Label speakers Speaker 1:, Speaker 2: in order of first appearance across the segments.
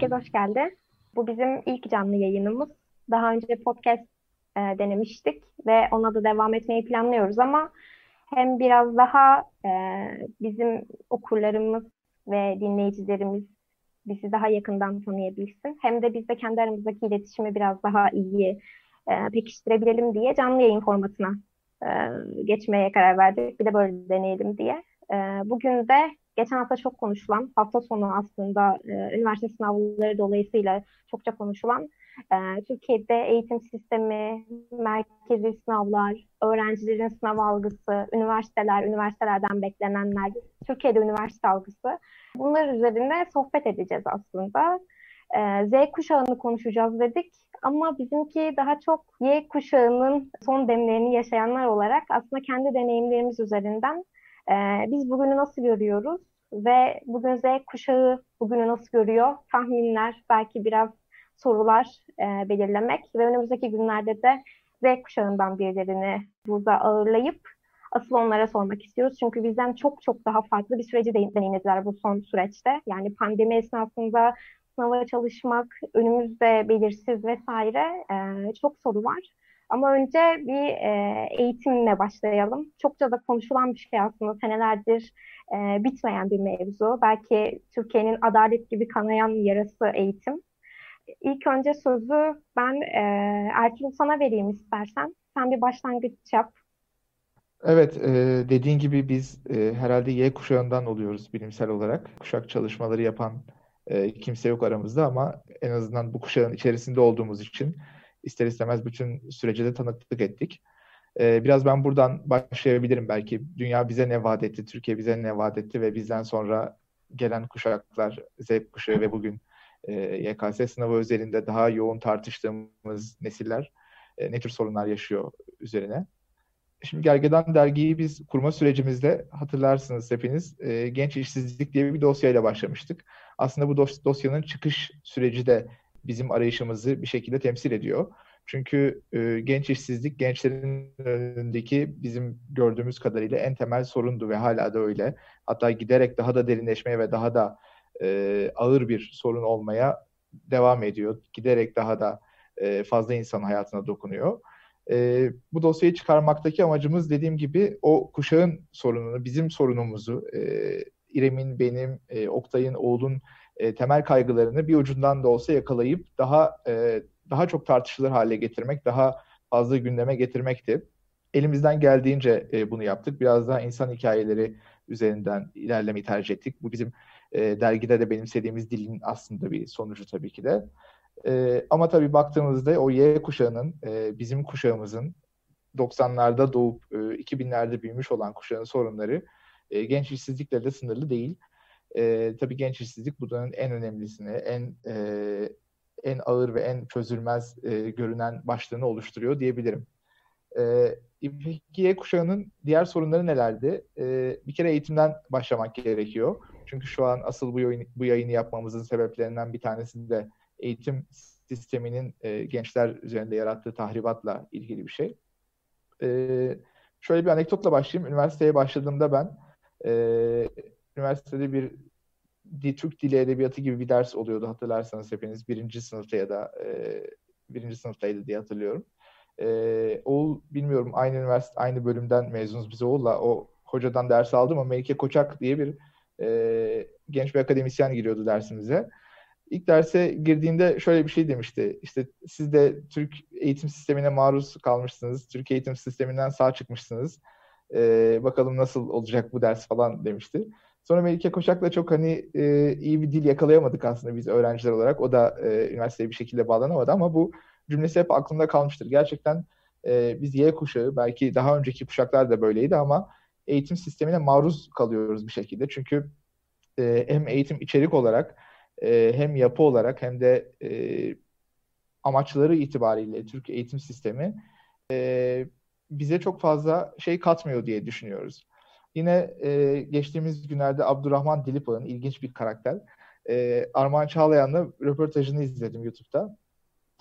Speaker 1: Herkes hoş geldi. Bu bizim ilk canlı yayınımız. Daha önce podcast e, denemiştik ve ona da devam etmeyi planlıyoruz ama hem biraz daha e, bizim okurlarımız ve dinleyicilerimiz bizi daha yakından tanıyabilsin. Hem de biz de kendi aramızdaki iletişimi biraz daha iyi e, pekiştirebilelim diye canlı yayın formatına e, geçmeye karar verdik. Bir de böyle deneyelim diye. E, bugün de geçen hafta çok konuşulan, hafta sonu aslında e, üniversite sınavları dolayısıyla çokça konuşulan e, Türkiye'de eğitim sistemi, merkezi sınavlar, öğrencilerin sınav algısı, üniversiteler, üniversitelerden beklenenler, Türkiye'de üniversite algısı. Bunlar üzerinde sohbet edeceğiz aslında. E, Z kuşağını konuşacağız dedik ama bizimki daha çok Y kuşağının son demlerini yaşayanlar olarak aslında kendi deneyimlerimiz üzerinden e, biz bugünü nasıl görüyoruz ve bugün Z kuşağı bugünü nasıl görüyor? Tahminler, belki biraz sorular e, belirlemek ve önümüzdeki günlerde de Z kuşağından birilerini burada ağırlayıp asıl onlara sormak istiyoruz. Çünkü bizden çok çok daha farklı bir süreci deneyimlediler bu son süreçte. Yani pandemi esnasında sınava çalışmak, önümüzde belirsiz vesaire e, çok soru var. Ama önce bir e, eğitimle başlayalım. Çokça da konuşulan bir şey aslında senelerdir e, bitmeyen bir mevzu. Belki Türkiye'nin adalet gibi kanayan yarası eğitim. İlk önce sözü ben e, Ertuğrul sana vereyim istersen. Sen bir başlangıç yap.
Speaker 2: Evet, e, dediğin gibi biz e, herhalde Y kuşağından oluyoruz bilimsel olarak. Kuşak çalışmaları yapan e, kimse yok aramızda ama en azından bu kuşağın içerisinde olduğumuz için ister istemez bütün sürece de tanıklık ettik. Ee, biraz ben buradan başlayabilirim belki. Dünya bize ne vaat etti, Türkiye bize ne vaat etti ve bizden sonra gelen kuşaklar, Z kuşağı ve bugün e, YKS sınavı özelinde daha yoğun tartıştığımız nesiller e, ne tür sorunlar yaşıyor üzerine. Şimdi Gergedan dergiyi biz kurma sürecimizde hatırlarsınız hepiniz e, genç işsizlik diye bir dosyayla başlamıştık. Aslında bu dos- dosyanın çıkış süreci de bizim arayışımızı bir şekilde temsil ediyor. Çünkü e, genç işsizlik gençlerin önündeki bizim gördüğümüz kadarıyla en temel sorundu ve hala da öyle. Hatta giderek daha da derinleşmeye ve daha da e, ağır bir sorun olmaya devam ediyor. Giderek daha da e, fazla insan hayatına dokunuyor. E, bu dosyayı çıkarmaktaki amacımız dediğim gibi o kuşağın sorununu, bizim sorunumuzu, e, İrem'in, benim, e, Oktay'ın, Oğul'un e, temel kaygılarını bir ucundan da olsa yakalayıp daha e, daha çok tartışılır hale getirmek, daha fazla gündeme getirmekti. Elimizden geldiğince e, bunu yaptık. Biraz daha insan hikayeleri üzerinden ilerlemeyi tercih ettik. Bu bizim e, dergide de benimsediğimiz dilin aslında bir sonucu tabii ki de. E, ama tabii baktığımızda o Y kuşağının, e, bizim kuşağımızın 90'larda doğup e, 2000'lerde büyümüş olan kuşağın sorunları e, genç işsizlikle de sınırlı değil. E, tabii genç işsizlik bunların en önemlisini, en e, en ağır ve en çözülmez e, görünen başlığını oluşturuyor diyebilirim. E, kuşağının diğer sorunları nelerdi? E, bir kere eğitimden başlamak gerekiyor. Çünkü şu an asıl bu, yayın, bu yayını yapmamızın sebeplerinden bir tanesi de eğitim sisteminin e, gençler üzerinde yarattığı tahribatla ilgili bir şey. E, şöyle bir anekdotla başlayayım. Üniversiteye başladığımda ben e, üniversitede bir Türk Dili Edebiyatı gibi bir ders oluyordu hatırlarsanız hepiniz birinci sınıfta ya da e, birinci sınıftaydı diye hatırlıyorum. E, Oğul bilmiyorum aynı üniversite aynı bölümden mezunuz biz Oğul'la o hocadan ders aldım ama Melike Koçak diye bir e, genç bir akademisyen giriyordu dersimize. İlk derse girdiğinde şöyle bir şey demişti. İşte siz de Türk eğitim sistemine maruz kalmışsınız. Türk eğitim sisteminden sağ çıkmışsınız. Ee, bakalım nasıl olacak bu ders falan demişti. Sonra Melike Koçak'la çok hani e, iyi bir dil yakalayamadık aslında biz öğrenciler olarak. O da e, üniversiteye bir şekilde bağlanamadı ama bu cümlesi hep aklımda kalmıştır. Gerçekten e, biz Y kuşağı, belki daha önceki kuşaklar da böyleydi ama eğitim sistemine maruz kalıyoruz bir şekilde. Çünkü e, hem eğitim içerik olarak e, hem yapı olarak hem de e, amaçları itibariyle Türk eğitim sistemi e, bize çok fazla şey katmıyor diye düşünüyoruz. Yine e, geçtiğimiz günlerde Abdurrahman Dilipağ'ın ilginç bir karakter. E, Armağan Çağlayan'la röportajını izledim YouTube'da.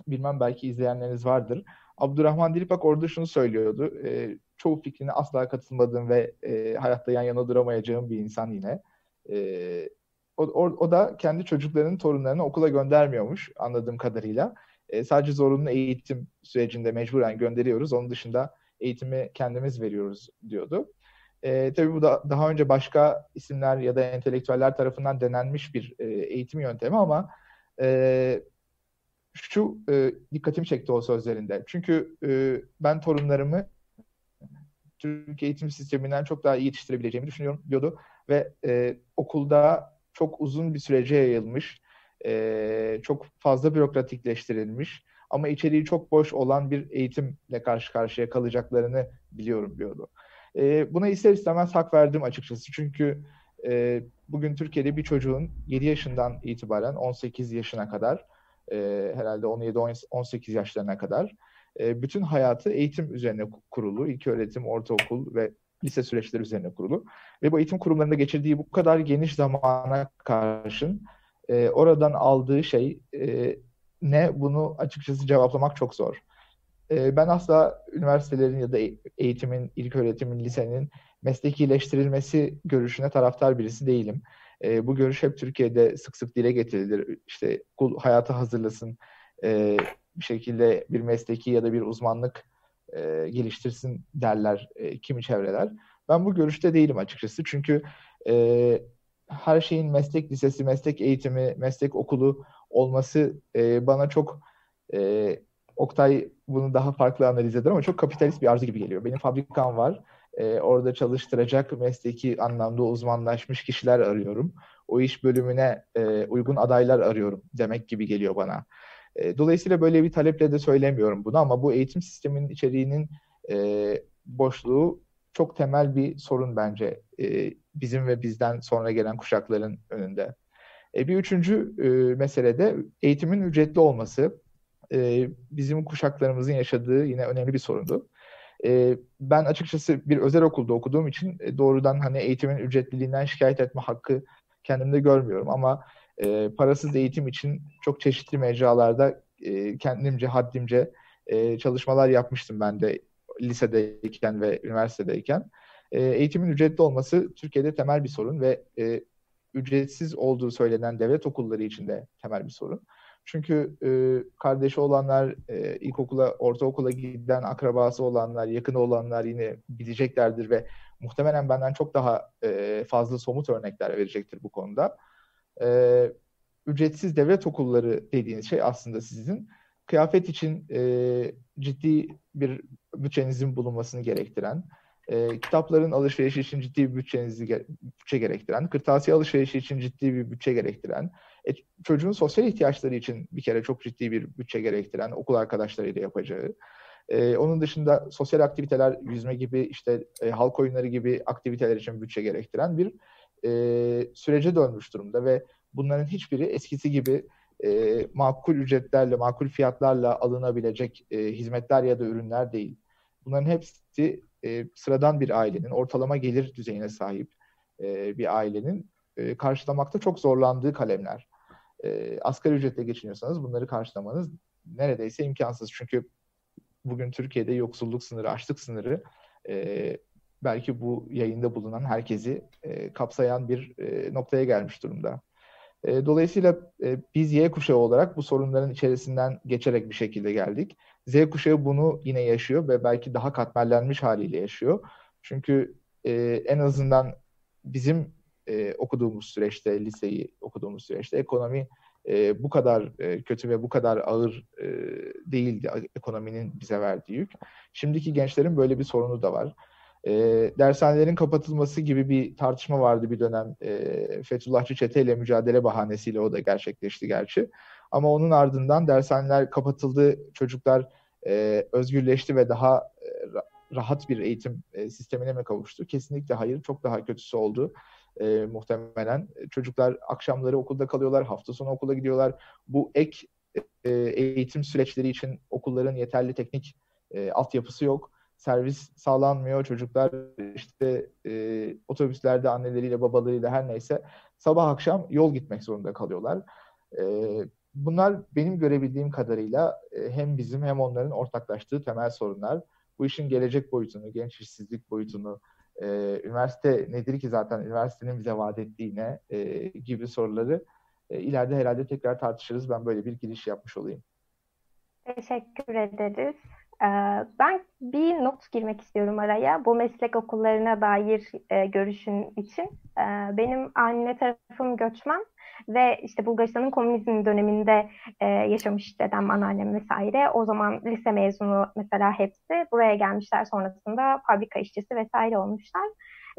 Speaker 2: Bilmem belki izleyenleriniz vardır. Abdurrahman Dilipak orada şunu söylüyordu. E, çoğu fikrine asla katılmadığım ve e, hayatta yan yana duramayacağım bir insan yine. E, o, o, o da kendi çocuklarının torunlarını okula göndermiyormuş anladığım kadarıyla. E, sadece zorunlu eğitim sürecinde mecburen gönderiyoruz. Onun dışında eğitimi kendimiz veriyoruz diyordu. E, tabii bu da daha önce başka isimler ya da entelektüeller tarafından denenmiş bir e, eğitim yöntemi ama e, şu e, dikkatimi çekti o sözlerinde. Çünkü e, ben torunlarımı Türk eğitim sisteminden çok daha iyi yetiştirebileceğimi düşünüyorum diyordu. Ve e, okulda çok uzun bir sürece yayılmış, e, çok fazla bürokratikleştirilmiş ama içeriği çok boş olan bir eğitimle karşı karşıya kalacaklarını biliyorum diyordu. E, buna ister istemez hak verdim açıkçası. Çünkü e, bugün Türkiye'de bir çocuğun 7 yaşından itibaren 18 yaşına kadar, e, herhalde 17-18 yaşlarına kadar e, bütün hayatı eğitim üzerine kurulu. İlk öğretim, ortaokul ve lise süreçleri üzerine kurulu. Ve bu eğitim kurumlarında geçirdiği bu kadar geniş zamana karşın e, oradan aldığı şey e, ne bunu açıkçası cevaplamak çok zor. E, ben asla üniversitelerin ya da eğitimin, ilk öğretimin, lisenin meslekileştirilmesi görüşüne taraftar birisi değilim. E, bu görüş hep Türkiye'de sık sık dile getirilir. İşte okul hayata hazırlasın, e, bir şekilde bir mesleki ya da bir uzmanlık e, geliştirsin derler e, kimi çevreler. Ben bu görüşte değilim açıkçası. Çünkü e, her şeyin meslek lisesi, meslek eğitimi, meslek okulu olması e, bana çok e, Oktay bunu daha farklı analiz eder ama çok kapitalist bir arzu gibi geliyor. Benim fabrikam var. E, orada çalıştıracak mesleki anlamda uzmanlaşmış kişiler arıyorum. O iş bölümüne e, uygun adaylar arıyorum demek gibi geliyor bana. E, dolayısıyla böyle bir taleple de söylemiyorum bunu ama bu eğitim sisteminin içeriğinin e, boşluğu çok temel bir sorun bence e, bizim ve bizden sonra gelen kuşakların önünde. E, bir üçüncü e, mesele de eğitimin ücretli olması. E, bizim kuşaklarımızın yaşadığı yine önemli bir sorundu. E, ben açıkçası bir özel okulda okuduğum için e, doğrudan hani eğitimin ücretliliğinden şikayet etme hakkı kendimde görmüyorum ama e, parasız eğitim için çok çeşitli mecralarda e, kendimce, haddimce e, çalışmalar yapmıştım ben de lisedeyken ve üniversitedeyken. E, eğitimin ücretli olması Türkiye'de temel bir sorun ve e, ücretsiz olduğu söylenen devlet okulları için de temel bir sorun. Çünkü e, kardeşi olanlar, e, ilkokula, ortaokula giden akrabası olanlar, yakını olanlar yine bileceklerdir ve muhtemelen benden çok daha e, fazla somut örnekler verecektir bu konuda. E, ücretsiz devlet okulları dediğiniz şey aslında sizin. Kıyafet için e, ciddi bir bütçenizin bulunmasını gerektiren, e, kitapların alışverişi için ciddi bir bütçenizi bütçe gerektiren, kırtasiye alışverişi için ciddi bir bütçe gerektiren, e, çocuğun sosyal ihtiyaçları için bir kere çok ciddi bir bütçe gerektiren okul arkadaşlarıyla yapacağı, ee, onun dışında sosyal aktiviteler, yüzme gibi işte e, halk oyunları gibi aktiviteler için bütçe gerektiren bir e, sürece dönmüş durumda ve bunların hiçbiri eskisi gibi e, makul ücretlerle, makul fiyatlarla alınabilecek e, hizmetler ya da ürünler değil. Bunların hepsi e, sıradan bir ailenin, ortalama gelir düzeyine sahip e, bir ailenin e, karşılamakta çok zorlandığı kalemler. E, asgari ücretle geçiniyorsanız bunları karşılamanız neredeyse imkansız. Çünkü bugün Türkiye'de yoksulluk sınırı, açlık sınırı e, belki bu yayında bulunan herkesi e, kapsayan bir e, noktaya gelmiş durumda. E, dolayısıyla e, biz Y kuşağı olarak bu sorunların içerisinden geçerek bir şekilde geldik. Z kuşağı bunu yine yaşıyor ve belki daha katmerlenmiş haliyle yaşıyor. Çünkü e, en azından bizim e, okuduğumuz süreçte, liseyi okuduğumuz süreçte ekonomi e, bu kadar e, kötü ve bu kadar ağır e, değildi ekonominin bize verdiği yük. Şimdiki gençlerin böyle bir sorunu da var. E, dershanelerin kapatılması gibi bir tartışma vardı bir dönem. E, Fethullahçı çeteyle mücadele bahanesiyle o da gerçekleşti gerçi. Ama onun ardından dershaneler kapatıldı, çocuklar e, özgürleşti ve daha e, rahat bir eğitim e, sistemine mi kavuştu? Kesinlikle hayır, çok daha kötüsü oldu. E, muhtemelen çocuklar akşamları okulda kalıyorlar, hafta sonu okula gidiyorlar. Bu ek e, eğitim süreçleri için okulların yeterli teknik e, altyapısı yok servis sağlanmıyor. Çocuklar işte e, otobüslerde anneleriyle babalarıyla her neyse sabah akşam yol gitmek zorunda kalıyorlar. E, bunlar benim görebildiğim kadarıyla e, hem bizim hem onların ortaklaştığı temel sorunlar. Bu işin gelecek boyutunu, genç işsizlik boyutunu e, üniversite nedir ki zaten üniversitenin bize vaat ettiğine e, gibi soruları e, ileride herhalde tekrar tartışırız. Ben böyle bir giriş yapmış olayım.
Speaker 1: Teşekkür ederiz. Ee, ben bir not girmek istiyorum araya. Bu meslek okullarına dair e, görüşün için. Ee, benim anne tarafım göçmen ve işte Bulgaristan'ın komünizm döneminde e, yaşamış dedem, anneannem vesaire. O zaman lise mezunu mesela hepsi buraya gelmişler sonrasında fabrika işçisi vesaire olmuşlar.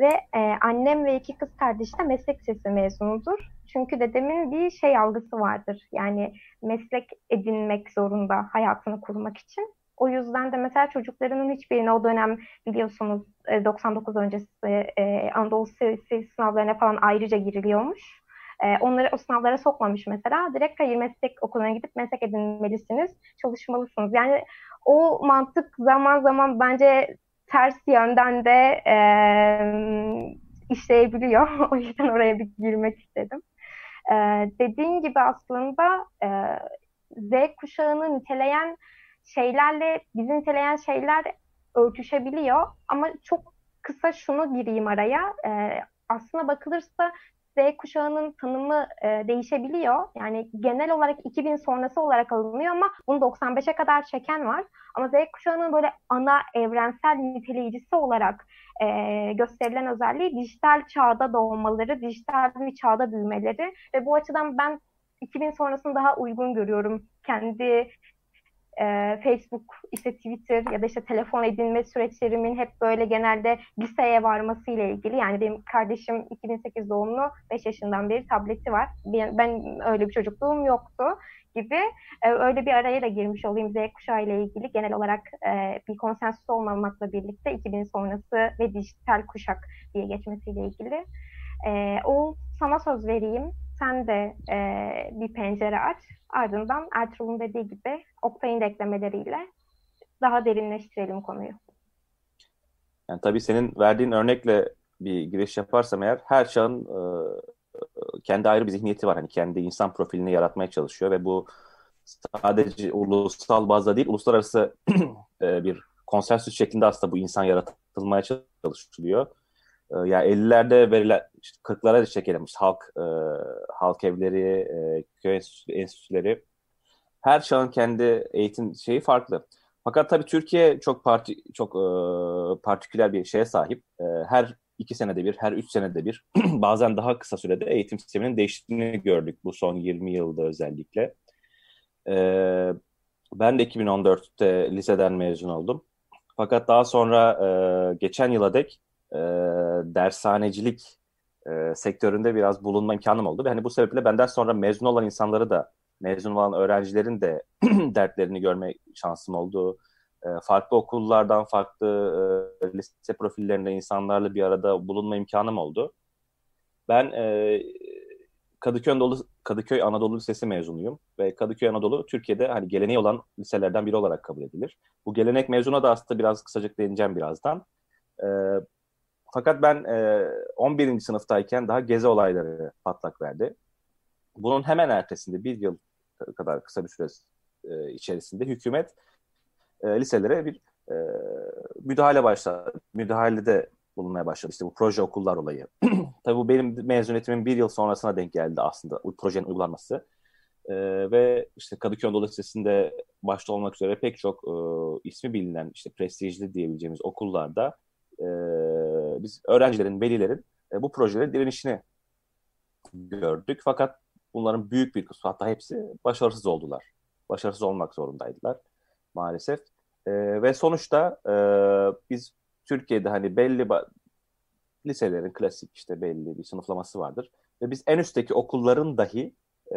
Speaker 1: Ve e, annem ve iki kız kardeş de meslek lisesi mezunudur. Çünkü dedemin bir şey algısı vardır. Yani meslek edinmek zorunda hayatını kurmak için. O yüzden de mesela çocuklarının hiçbirine o dönem biliyorsunuz 99 e, öncesi e, Anadolu sınavlarına falan ayrıca giriliyormuş. E, onları o sınavlara sokmamış mesela. Direkt hayır meslek okuluna gidip meslek edinmelisiniz, çalışmalısınız. Yani o mantık zaman zaman bence ters yönden de e, işleyebiliyor. o yüzden oraya bir girmek istedim. E, dediğin gibi aslında e, Z kuşağını niteleyen şeylerle bizi niteleyen şeyler örtüşebiliyor. Ama çok kısa şunu gireyim araya. E, aslına bakılırsa Z kuşağının tanımı e, değişebiliyor. Yani genel olarak 2000 sonrası olarak alınıyor ama bunu 95'e kadar çeken var. Ama Z kuşağının böyle ana evrensel niteleyicisi olarak e, gösterilen özelliği dijital çağda doğmaları, dijital bir çağda büyümeleri ve bu açıdan ben 2000 sonrasını daha uygun görüyorum kendi e, Facebook, işte Twitter ya da işte telefon edinme süreçlerimin hep böyle genelde liseye varması ile ilgili. Yani benim kardeşim 2008 doğumlu 5 yaşından beri tableti var. Ben, ben öyle bir çocukluğum yoktu gibi e, öyle bir araya da girmiş olayım Z kuşağı ile ilgili genel olarak e, bir konsensüs olmamakla birlikte 2000 sonrası ve dijital kuşak diye geçmesiyle ilgili. E, o sana söz vereyim. Sen de e, bir pencere aç. Ardından Ertuğrul'un dediği gibi Oktay'ın eklemeleriyle daha derinleştirelim konuyu.
Speaker 3: Yani tabii senin verdiğin örnekle bir giriş yaparsam eğer her çağın e, kendi ayrı bir zihniyeti var. Hani kendi insan profilini yaratmaya çalışıyor ve bu sadece ulusal bazda değil uluslararası e, bir konsensüs şeklinde aslında bu insan yaratılmaya çalışılıyor. E, ya yani 50'lerde verilen işte 40'lara çekelim işte halk e, halk evleri, e, köy enstitüleri her çağın kendi eğitim şeyi farklı. Fakat tabii Türkiye çok parti çok e, partiküler bir şeye sahip. E, her iki senede bir, her üç senede bir bazen daha kısa sürede eğitim sisteminin değiştiğini gördük bu son 20 yılda özellikle. E, ben de 2014'te liseden mezun oldum. Fakat daha sonra e, geçen yıla dek e, dershanecilik e, sektöründe biraz bulunma imkanım oldu. Ve hani bu sebeple benden sonra mezun olan insanları da, mezun olan öğrencilerin de dertlerini görme şansım oldu. E, farklı okullardan, farklı e, lise profillerinde insanlarla bir arada bulunma imkanım oldu. Ben e, Kadıköy Anadolu, Kadıköy Anadolu Lisesi mezunuyum ve Kadıköy Anadolu Türkiye'de hani geleneği olan liselerden biri olarak kabul edilir. Bu gelenek mezuna da aslında biraz kısacık değineceğim birazdan. E, fakat ben e, 11. sınıftayken daha gezi olayları patlak verdi. Bunun hemen ertesinde bir yıl kadar kısa bir süre e, içerisinde hükümet e, liselere bir e, müdahale başladı. Müdahalede bulunmaya başladı. İşte bu proje okullar olayı. Tabii bu benim mezuniyetimin bir yıl sonrasına denk geldi aslında bu projenin uygulanması. E, ve işte Kadıköy Anadolu Lisesi'nde başta olmak üzere pek çok e, ismi bilinen işte prestijli diyebileceğimiz okullarda e, biz öğrencilerin, velilerin e, bu projelerin direnişini gördük. Fakat bunların büyük bir kısmı hatta hepsi başarısız oldular. Başarısız olmak zorundaydılar maalesef. E, ve sonuçta e, biz Türkiye'de hani belli liselerin klasik işte belli bir sınıflaması vardır. Ve biz en üstteki okulların dahi e,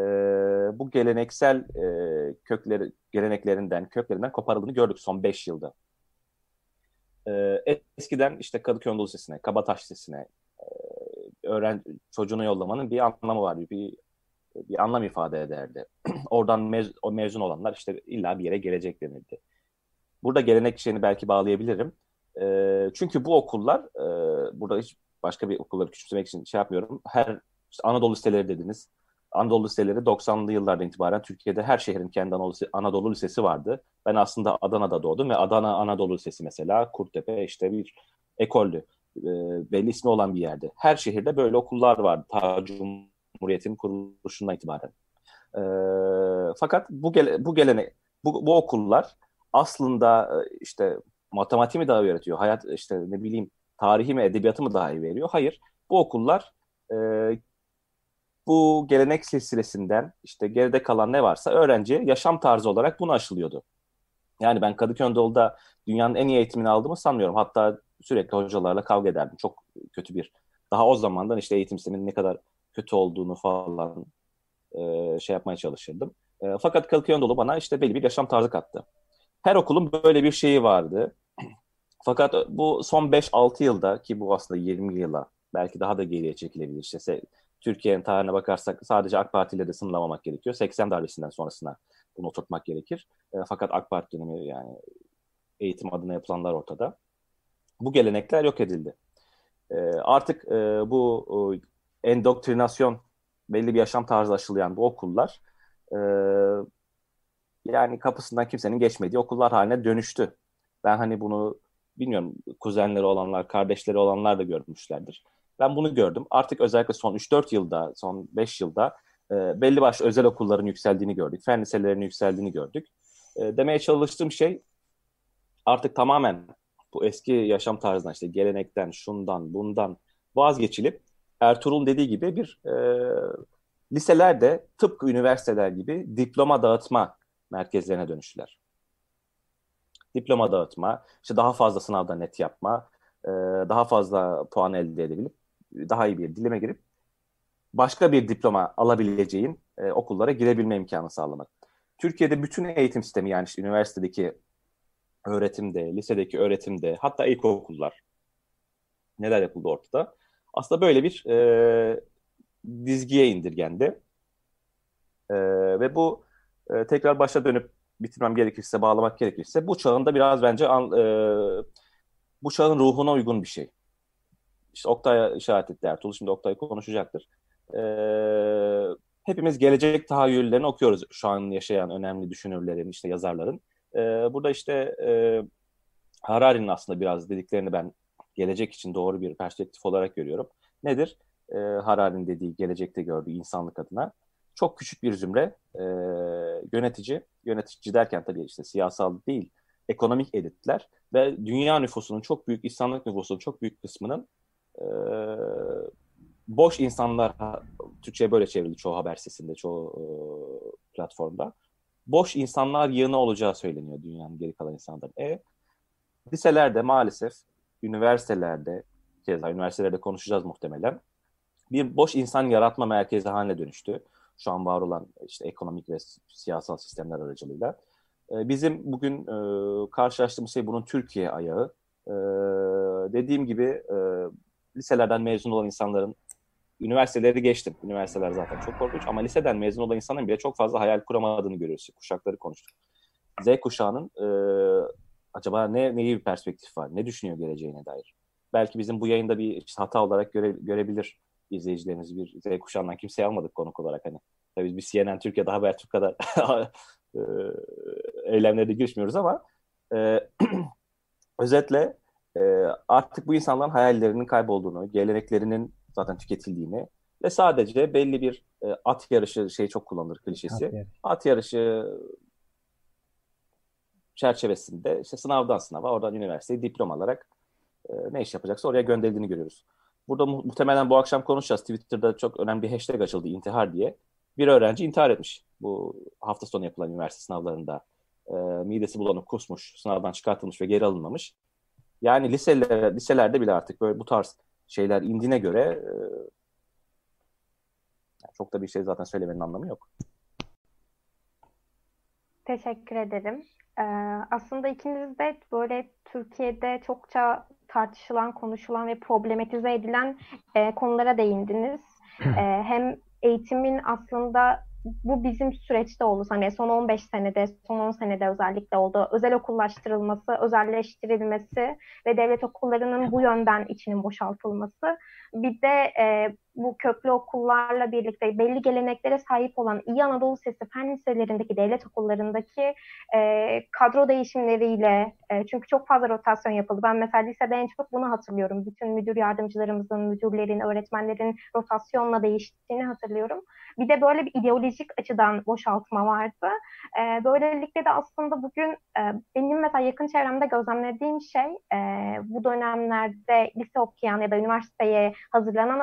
Speaker 3: bu geleneksel e, kökleri, geleneklerinden, köklerinden koparıldığını gördük son 5 yılda. E, eskiden işte Kadıköy Anadolu Lisesi'ne, Kabataş Lisesi'ne e, öğren çocuğunu yollamanın bir anlamı vardı. Bir bir anlam ifade ederdi. Oradan mez, o mezun olanlar işte illa bir yere gelecek denildi. Burada gelenek şeyini belki bağlayabilirim. E, çünkü bu okullar, e, burada hiç başka bir okulları küçümsemek için şey yapmıyorum. Her işte Anadolu liseleri dediniz. Anadolu liseleri 90'lı yıllardan itibaren Türkiye'de her şehrin kendi Anadolu, Anadolu Lisesi vardı. Ben aslında Adana'da doğdum ve Adana Anadolu Lisesi mesela Kurtepe işte bir ekoldü. e, belli ismi olan bir yerde. Her şehirde böyle okullar vardı ta Cumhuriyet'in kuruluşundan itibaren. E, fakat bu gele, bu gelene bu, bu okullar aslında e, işte matematiği mi daha iyi öğretiyor? Hayat işte ne bileyim tarihi mi edebiyatı mı daha iyi veriyor? Hayır. Bu okullar e, bu gelenek silsilesinden işte geride kalan ne varsa öğrenciye yaşam tarzı olarak bunu aşılıyordu. Yani ben Kadıköy Anadolu'da dünyanın en iyi eğitimini aldığımı sanmıyorum. Hatta sürekli hocalarla kavga ederdim. Çok kötü bir, daha o zamandan işte eğitim sisteminin ne kadar kötü olduğunu falan e, şey yapmaya çalışırdım. E, fakat Kadıköy Anadolu bana işte belli bir yaşam tarzı kattı. Her okulun böyle bir şeyi vardı. Fakat bu son 5-6 yılda ki bu aslında 20 yıla belki daha da geriye çekilebilir. İşte Türkiye'nin tarihine bakarsak sadece AK Parti ile de sınırlamamak gerekiyor. 80 darbesinden sonrasına bunu oturtmak gerekir. E, fakat AK Parti dönemi yani eğitim adına yapılanlar ortada. Bu gelenekler yok edildi. E, artık e, bu e, endoktrinasyon belli bir yaşam tarzı aşılayan bu okullar e, yani kapısından kimsenin geçmediği okullar haline dönüştü. Ben hani bunu bilmiyorum kuzenleri olanlar, kardeşleri olanlar da görmüşlerdir. Ben bunu gördüm. Artık özellikle son 3-4 yılda, son 5 yılda e, belli başlı özel okulların yükseldiğini gördük. Fen liselerinin yükseldiğini gördük. E, demeye çalıştığım şey artık tamamen bu eski yaşam tarzından işte gelenekten, şundan, bundan vazgeçilip Ertuğrul dediği gibi bir e, liselerde tıpkı üniversiteler gibi diploma dağıtma merkezlerine dönüştüler. Diploma dağıtma, işte daha fazla sınavda net yapma, e, daha fazla puan elde edebilip daha iyi bir dileme girip başka bir diploma alabileceğin e, okullara girebilme imkanı sağlamak. Türkiye'de bütün eğitim sistemi yani işte üniversitedeki öğretimde, lisedeki öğretimde, hatta ilkokullar neler yapıldı ortada. Aslında böyle bir e, dizgiye indirgendi. E, ve bu e, tekrar başa dönüp bitirmem gerekirse, bağlamak gerekirse bu çağında biraz bence an, e, bu çağın ruhuna uygun bir şey. İşte Oktay işaret etti Ertuğrul. Şimdi Oktay konuşacaktır. E, hepimiz gelecek tahayyüllerini okuyoruz şu an yaşayan önemli düşünürlerin, işte yazarların. E, burada işte e, Harari'nin aslında biraz dediklerini ben gelecek için doğru bir perspektif olarak görüyorum. Nedir? E, Harari'nin dediği gelecekte gördüğü insanlık adına çok küçük bir zümre e, yönetici, yönetici derken tabii işte siyasal değil, ekonomik elitler ve dünya nüfusunun çok büyük, insanlık nüfusunun çok büyük kısmının e, boş insanlar, Türkçe'ye böyle çevrildi çoğu haber sesinde, çoğu e, platformda. Boş insanlar yığını olacağı söyleniyor dünyanın geri kalan insanların. E, liselerde maalesef, üniversitelerde, keza üniversitelerde konuşacağız muhtemelen, bir boş insan yaratma merkezi haline dönüştü. Şu an var olan işte ekonomik ve siyasal sistemler aracılığıyla. E, bizim bugün e, karşılaştığımız şey bunun Türkiye ayağı. E, dediğim gibi e, liselerden mezun olan insanların üniversiteleri geçtim. Üniversiteler zaten çok korkunç ama liseden mezun olan insanların bile çok fazla hayal kuramadığını görüyoruz. Kuşakları konuştuk. Z kuşağının e, acaba ne neyi bir perspektif var? Ne düşünüyor geleceğine dair? Belki bizim bu yayında bir hata olarak göre, görebilir izleyicilerimiz bir Z kuşağından kimseyi almadık konuk olarak hani. Tabii biz CNN Türkiye'de Habertürk kadar e, eylemlere girişmiyoruz ama e, özetle e, artık bu insanların hayallerinin kaybolduğunu, geleneklerinin zaten tüketildiğini ve sadece belli bir e, at yarışı şey çok kullanılır klişesi. At, yarışı. at yarışı çerçevesinde işte sınavdan sınava, oradan üniversiteye diploma alarak e, ne iş yapacaksa oraya gönderildiğini görüyoruz. Burada mu- muhtemelen bu akşam konuşacağız. Twitter'da çok önemli bir hashtag açıldı intihar diye. Bir öğrenci intihar etmiş bu hafta sonu yapılan üniversite sınavlarında. E, midesi bulanıp kusmuş, sınavdan çıkartılmış ve geri alınmamış. Yani liseler, liselerde bile artık böyle bu tarz şeyler indiğine göre e, çok da bir şey zaten söylemenin anlamı yok.
Speaker 1: Teşekkür ederim. Ee, aslında ikiniz de böyle Türkiye'de çokça tartışılan, konuşulan ve problematize edilen e, konulara değindiniz. E, hem eğitimin aslında bu bizim süreçte oldu. Hani son 15 senede, son 10 senede özellikle oldu. Özel okullaştırılması, özelleştirilmesi ve devlet okullarının bu yönden içinin boşaltılması. Bir de e, bu köklü okullarla birlikte belli geleneklere sahip olan İyi Anadolu Sesi fen liselerindeki, devlet okullarındaki e, kadro değişimleriyle, e, çünkü çok fazla rotasyon yapıldı. Ben mesela lisede en çok bunu hatırlıyorum. Bütün müdür yardımcılarımızın, müdürlerin, öğretmenlerin rotasyonla değiştiğini hatırlıyorum. Bir de böyle bir ideolojik açıdan boşaltma vardı. E, böylelikle de aslında bugün e, benim mesela yakın çevremde gözlemlediğim şey e, bu dönemlerde lise okuyan ya da üniversiteye hazırlanan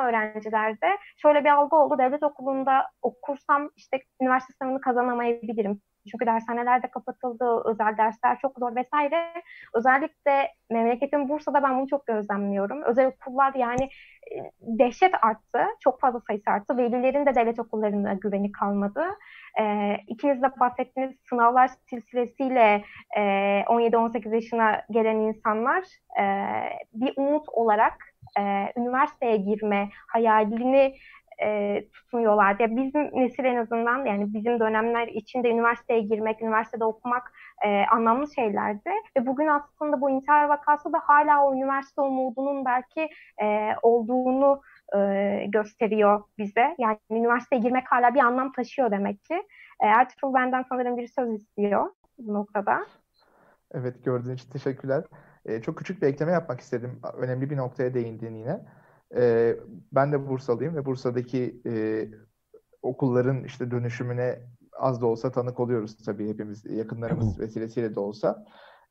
Speaker 1: öğrencilerde şöyle bir algı oldu. Devlet okulunda okursam işte üniversite sınavını kazanamayabilirim. Çünkü dershaneler de kapatıldı, özel dersler çok zor vesaire. Özellikle memleketim Bursa'da ben bunu çok gözlemliyorum. Özel okullar yani e, dehşet arttı. Çok fazla sayısı arttı. Velilerin de devlet okullarına güveni kalmadı. E, ikiniz de bahsettiğiniz sınavlar silsilesiyle e, 17-18 yaşına gelen insanlar e, bir umut olarak e, üniversiteye girme hayalini e, tutmuyorlar. Ya bizim nesil en azından yani bizim dönemler içinde üniversiteye girmek, üniversitede okumak e, anlamlı şeylerdi. Ve bugün aslında bu intihar vakası da hala o üniversite umudunun belki e, olduğunu e, gösteriyor bize. Yani üniversiteye girmek hala bir anlam taşıyor demek ki. E, Ertuğrul benden sanırım bir söz istiyor bu noktada.
Speaker 2: Evet gördüğün için teşekkürler. E, çok küçük bir ekleme yapmak istedim. Önemli bir noktaya değindin yine. E, ben de Bursalıyım ve Bursa'daki e, okulların işte dönüşümüne az da olsa tanık oluyoruz tabii hepimiz yakınlarımız vesilesiyle de olsa.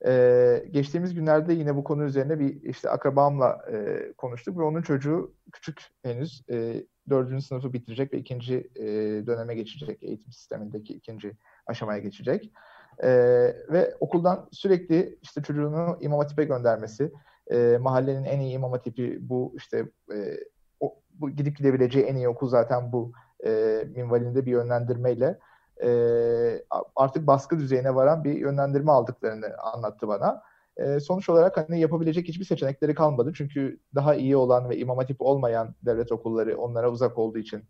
Speaker 2: Ee, geçtiğimiz günlerde yine bu konu üzerine bir işte akrabamla e, konuştuk ve onun çocuğu küçük henüz e, dördüncü sınıfı bitirecek ve ikinci e, döneme geçecek eğitim sistemindeki ikinci aşamaya geçecek. E, ve okuldan sürekli işte çocuğunu İmam Hatip'e göndermesi, e, mahallenin en iyi İmam Hatip'i bu işte e, o, bu gidip gidebileceği en iyi okul zaten bu e, minvalinde bir yönlendirmeyle e, artık baskı düzeyine varan bir yönlendirme aldıklarını anlattı bana. E, sonuç olarak hani yapabilecek hiçbir seçenekleri kalmadı. Çünkü daha iyi olan ve imam hatip olmayan devlet okulları onlara uzak olduğu için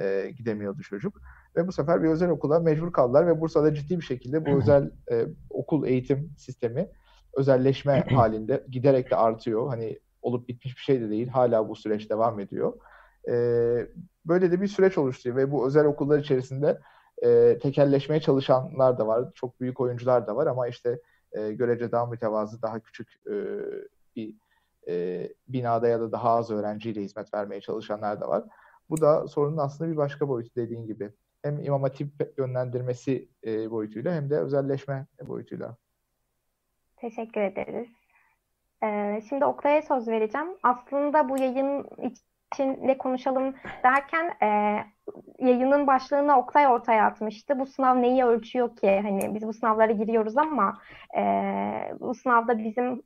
Speaker 2: e, gidemiyordu çocuk. Ve bu sefer bir özel okula mecbur kaldılar ve Bursa'da ciddi bir şekilde bu özel e, okul eğitim sistemi özelleşme halinde giderek de artıyor. Hani olup bitmiş bir şey de değil. Hala bu süreç devam ediyor. E, böyle de bir süreç oluşturuyor ve bu özel okullar içerisinde e, tekelleşmeye çalışanlar da var. Çok büyük oyuncular da var ama işte e, görece daha mütevazı, daha küçük e, bir e, binada ya da daha az öğrenciyle hizmet vermeye çalışanlar da var. Bu da sorunun aslında bir başka boyutu dediğin gibi. Hem İmam Hatip yönlendirmesi e, boyutuyla hem de özelleşme boyutuyla.
Speaker 1: Teşekkür ederiz. Ee, şimdi Oktay'a söz vereceğim. Aslında bu yayın için ne konuşalım derken e, yayının başlığını Oktay ortaya atmıştı. Bu sınav neyi ölçüyor ki? Hani biz bu sınavlara giriyoruz ama e, bu sınavda bizim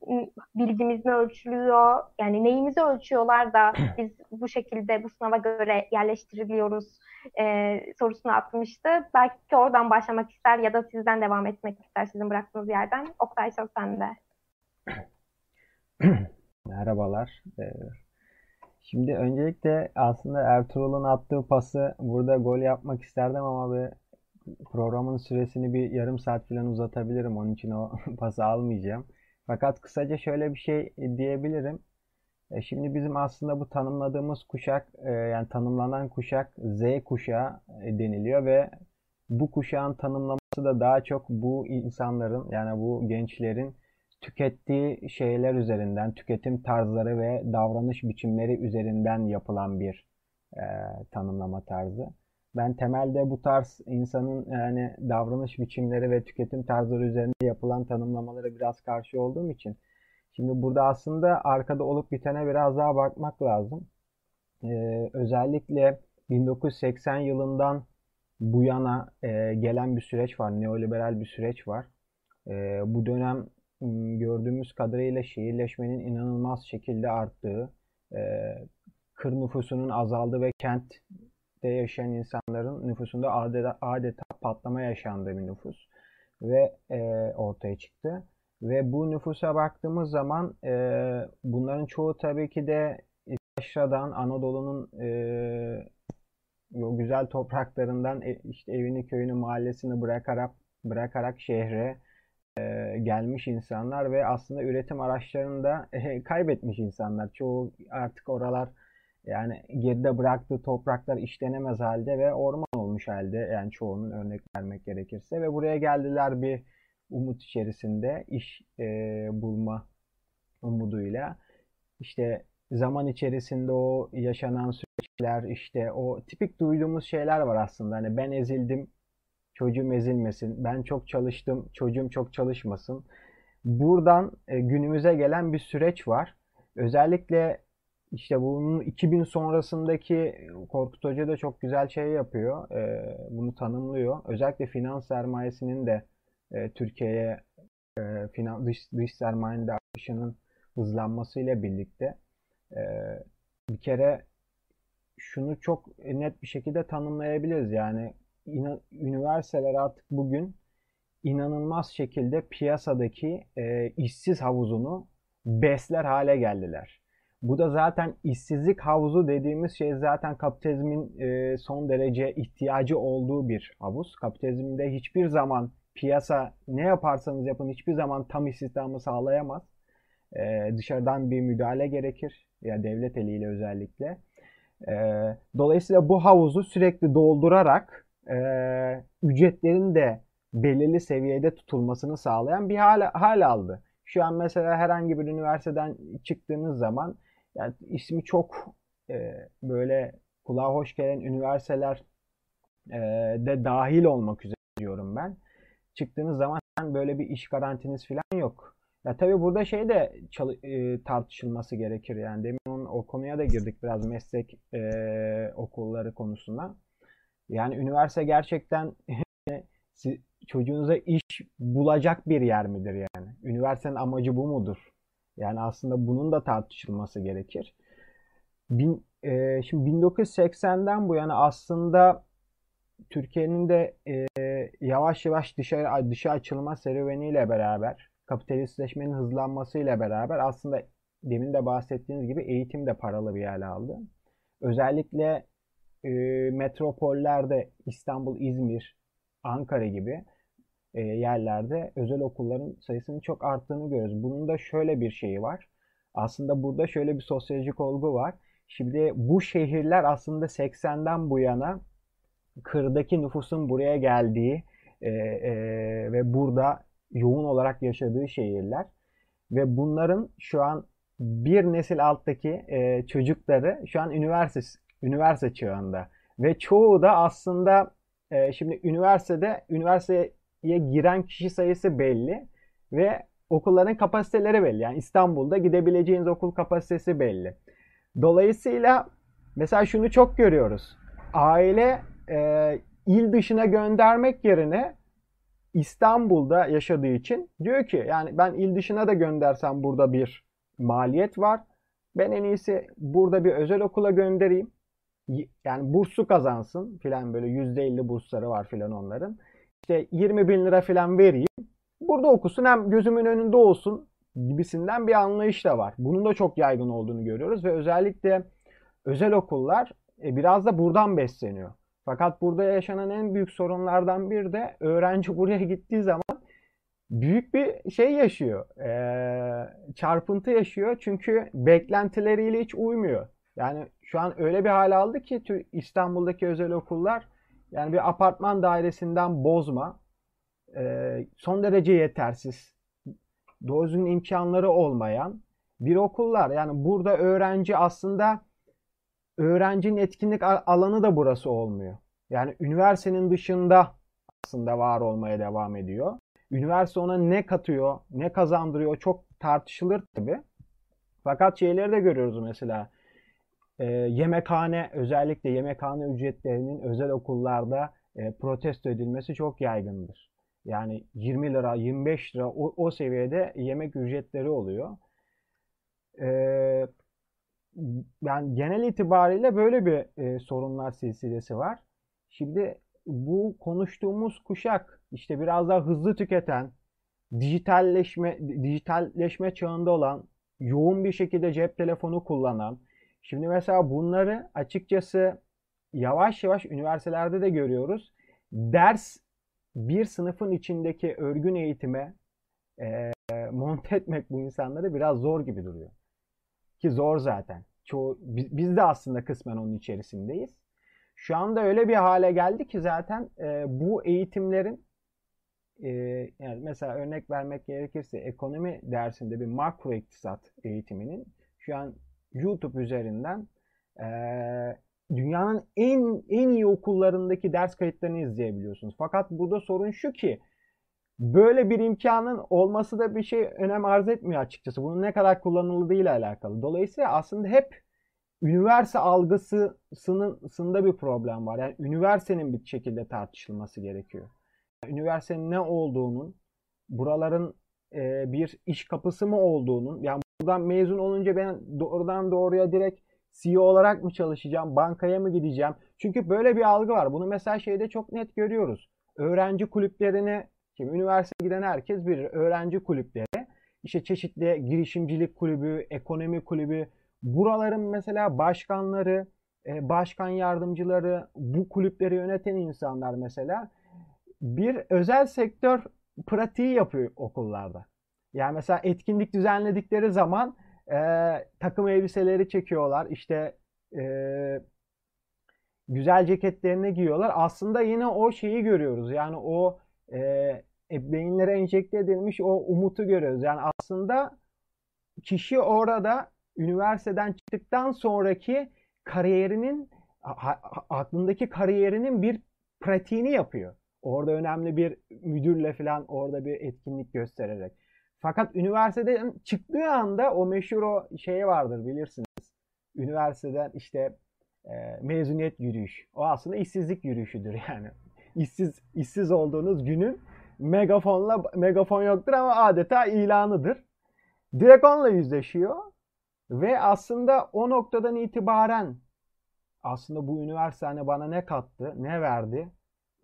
Speaker 1: bilgimiz mi ölçülüyor? Yani neyimizi ölçüyorlar da biz bu şekilde bu sınava göre yerleştiriliyoruz e, sorusunu atmıştı. Belki oradan başlamak ister ya da sizden devam etmek ister sizin bıraktığınız yerden. Oktay söz sende.
Speaker 4: Merhabalar. Şimdi öncelikle aslında Ertuğrul'un attığı pası burada gol yapmak isterdim ama bir programın süresini bir yarım saat falan uzatabilirim. Onun için o pası almayacağım. Fakat kısaca şöyle bir şey diyebilirim. E, şimdi bizim aslında bu tanımladığımız kuşak e, yani tanımlanan kuşak Z kuşağı e, deniliyor ve bu kuşağın tanımlaması da daha çok bu insanların yani bu gençlerin tükettiği şeyler üzerinden, tüketim tarzları ve davranış biçimleri üzerinden yapılan bir e, tanımlama tarzı. Ben temelde bu tarz insanın yani davranış biçimleri ve tüketim tarzları üzerinde yapılan tanımlamalara biraz karşı olduğum için şimdi burada aslında arkada olup bitene biraz daha bakmak lazım. Ee, özellikle 1980 yılından bu yana e, gelen bir süreç var. Neoliberal bir süreç var. E, bu dönem gördüğümüz kadarıyla şehirleşmenin inanılmaz şekilde arttığı, e, kır nüfusunun azaldığı ve kentte yaşayan insanların nüfusunda adeta, adeta patlama yaşandığı bir nüfus ve e, ortaya çıktı. Ve bu nüfusa baktığımız zaman e, bunların çoğu tabii ki de Taşra'dan, Anadolu'nun o güzel topraklarından işte evini, köyünü, mahallesini bırakarak bırakarak şehre gelmiş insanlar ve aslında üretim araçlarını da e, kaybetmiş insanlar. Çoğu artık oralar Yani geride bıraktığı topraklar işlenemez halde ve orman olmuş halde yani çoğunun örnek vermek gerekirse ve buraya geldiler bir umut içerisinde iş e, bulma umuduyla. İşte zaman içerisinde o yaşanan süreçler işte o tipik duyduğumuz şeyler var aslında. Hani ben ezildim, çocuğum ezilmesin. Ben çok çalıştım, çocuğum çok çalışmasın. Buradan e, günümüze gelen bir süreç var. Özellikle işte bunun 2000 sonrasındaki Korkut Hoca da çok güzel şey yapıyor. E, bunu tanımlıyor. Özellikle finans sermayesinin de e, Türkiye'ye finans, dış, dış sermayenin de artışının hızlanmasıyla birlikte bir kere şunu çok net bir şekilde tanımlayabiliriz. Yani üniversiteler artık bugün inanılmaz şekilde piyasadaki e, işsiz havuzunu besler hale geldiler. Bu da zaten işsizlik havuzu dediğimiz şey zaten kapitalizmin e, son derece ihtiyacı olduğu bir havuz. Kapitalizmde hiçbir zaman piyasa ne yaparsanız yapın hiçbir zaman tam istihdamı sağlayamaz. E, dışarıdan bir müdahale gerekir. Ya devlet eliyle özellikle. E, dolayısıyla bu havuzu sürekli doldurarak e, ücretlerin de belirli seviyede tutulmasını sağlayan bir hal, hal aldı. Şu an mesela herhangi bir üniversiteden çıktığınız zaman yani ismi çok e, böyle kulağa hoş gelen üniversiteler e, de dahil olmak üzere diyorum ben. Çıktığınız zaman böyle bir iş garantiniz falan yok. Ya tabii burada şey de e, tartışılması gerekir yani demin o konuya da girdik biraz meslek e, okulları konusuna. Yani üniversite gerçekten çocuğunuza iş bulacak bir yer midir yani? Üniversitenin amacı bu mudur? Yani aslında bunun da tartışılması gerekir. Bin, e, şimdi 1980'den bu yana aslında Türkiye'nin de e, yavaş yavaş dışarı dışa açılma serüveniyle beraber kapitalistleşmenin hızlanmasıyla beraber aslında demin de bahsettiğiniz gibi eğitim de paralı bir yer aldı. Özellikle e, metropollerde İstanbul, İzmir, Ankara gibi e, yerlerde özel okulların sayısının çok arttığını görüyoruz. Bunun da şöyle bir şeyi var. Aslında burada şöyle bir sosyolojik olgu var. Şimdi bu şehirler aslında 80'den bu yana kırdaki nüfusun buraya geldiği e, e, ve burada yoğun olarak yaşadığı şehirler ve bunların şu an bir nesil alttaki e, çocukları şu an üniversite üniversite çağında ve çoğu da aslında e, şimdi üniversitede üniversiteye giren kişi sayısı belli ve okulların kapasiteleri belli. Yani İstanbul'da gidebileceğiniz okul kapasitesi belli. Dolayısıyla mesela şunu çok görüyoruz. Aile e, il dışına göndermek yerine İstanbul'da yaşadığı için diyor ki yani ben il dışına da göndersem burada bir maliyet var. Ben en iyisi burada bir özel okula göndereyim yani burslu kazansın filan böyle %50 bursları var filan onların. İşte 20 bin lira filan vereyim. Burada okusun hem gözümün önünde olsun gibisinden bir anlayış da var. Bunun da çok yaygın olduğunu görüyoruz ve özellikle özel okullar e, biraz da buradan besleniyor. Fakat burada yaşanan en büyük sorunlardan bir de öğrenci buraya gittiği zaman büyük bir şey yaşıyor. E, çarpıntı yaşıyor çünkü beklentileriyle hiç uymuyor. Yani şu an öyle bir hal aldı ki İstanbul'daki özel okullar yani bir apartman dairesinden bozma, e, son derece yetersiz, doğru imkanları olmayan bir okullar. Yani burada öğrenci aslında öğrencinin etkinlik alanı da burası olmuyor. Yani üniversitenin dışında aslında var olmaya devam ediyor. Üniversite ona ne katıyor, ne kazandırıyor çok tartışılır tabi. Fakat şeyleri de görüyoruz mesela e, yemekhane özellikle yemekhane ücretlerinin özel okullarda e, protesto edilmesi çok yaygındır. Yani 20 lira, 25 lira o, o seviyede yemek ücretleri oluyor. E, yani genel itibariyle böyle bir e, sorunlar silsilesi var. Şimdi bu konuştuğumuz kuşak işte biraz daha hızlı tüketen, dijitalleşme dijitalleşme çağında olan, yoğun bir şekilde cep telefonu kullanan, Şimdi mesela bunları açıkçası yavaş yavaş üniversitelerde de görüyoruz. Ders bir sınıfın içindeki örgün eğitime e, monte etmek bu insanları biraz zor gibi duruyor. Ki zor zaten. çoğu biz de aslında kısmen onun içerisindeyiz. Şu anda öyle bir hale geldi ki zaten e, bu eğitimlerin e, yani mesela örnek vermek gerekirse ekonomi dersinde bir makro iktisat eğitiminin şu an YouTube üzerinden e, dünyanın en en iyi okullarındaki ders kayıtlarını izleyebiliyorsunuz. Fakat burada sorun şu ki böyle bir imkanın olması da bir şey önem arz etmiyor açıkçası. Bunun ne kadar kullanıldığı ile alakalı. Dolayısıyla aslında hep üniversite algısında bir problem var. Yani üniversitenin bir şekilde tartışılması gerekiyor. üniversitenin ne olduğunun, buraların bir iş kapısı mı olduğunun, yani buradan mezun olunca ben doğrudan doğruya direkt CEO olarak mı çalışacağım, bankaya mı gideceğim? Çünkü böyle bir algı var. Bunu mesela şeyde çok net görüyoruz. Öğrenci kulüplerini, şimdi üniversiteye giden herkes bilir. Öğrenci kulüpleri, işte çeşitli girişimcilik kulübü, ekonomi kulübü, buraların mesela başkanları, e, başkan yardımcıları, bu kulüpleri yöneten insanlar mesela bir özel sektör pratiği yapıyor okullarda. Yani mesela etkinlik düzenledikleri zaman e, takım elbiseleri çekiyorlar. İşte e, güzel ceketlerini giyiyorlar. Aslında yine o şeyi görüyoruz. Yani o e, beyinlere enjekte edilmiş o umutu görüyoruz. Yani aslında kişi orada üniversiteden çıktıktan sonraki kariyerinin aklındaki kariyerinin bir pratiğini yapıyor. Orada önemli bir müdürle falan orada bir etkinlik göstererek. Fakat üniversiteden çıktığı anda o meşhur o şey vardır bilirsiniz. Üniversiteden işte e, mezuniyet yürüyüş. O aslında işsizlik yürüyüşüdür yani. İşsiz işsiz olduğunuz günün megafonla megafon yoktur ama adeta ilanıdır. Direkt onunla yüzleşiyor ve aslında o noktadan itibaren aslında bu üniversite hani bana ne kattı, ne verdi?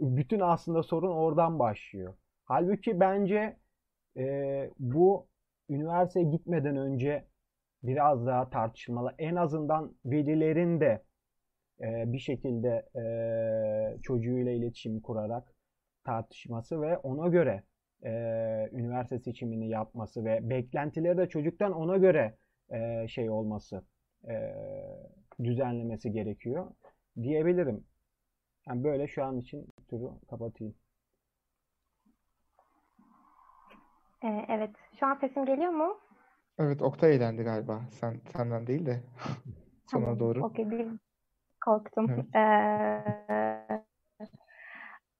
Speaker 4: Bütün aslında sorun oradan başlıyor. Halbuki bence e, bu üniversiteye gitmeden önce biraz daha tartışmalı. En azından velilerin de e, bir şekilde e, çocuğuyla iletişim kurarak tartışması ve ona göre e, üniversite seçimini yapması ve beklentileri de çocuktan ona göre e, şey olması, e, düzenlemesi gerekiyor diyebilirim. Yani böyle şu an için turu kapatayım.
Speaker 1: Ee, evet. Şu an sesim geliyor mu?
Speaker 2: Evet, Oktay eğlendi galiba. Sen senden değil de sona
Speaker 1: tamam.
Speaker 2: doğru.
Speaker 1: Okey, bir korktum.
Speaker 2: Evet.
Speaker 1: Ee,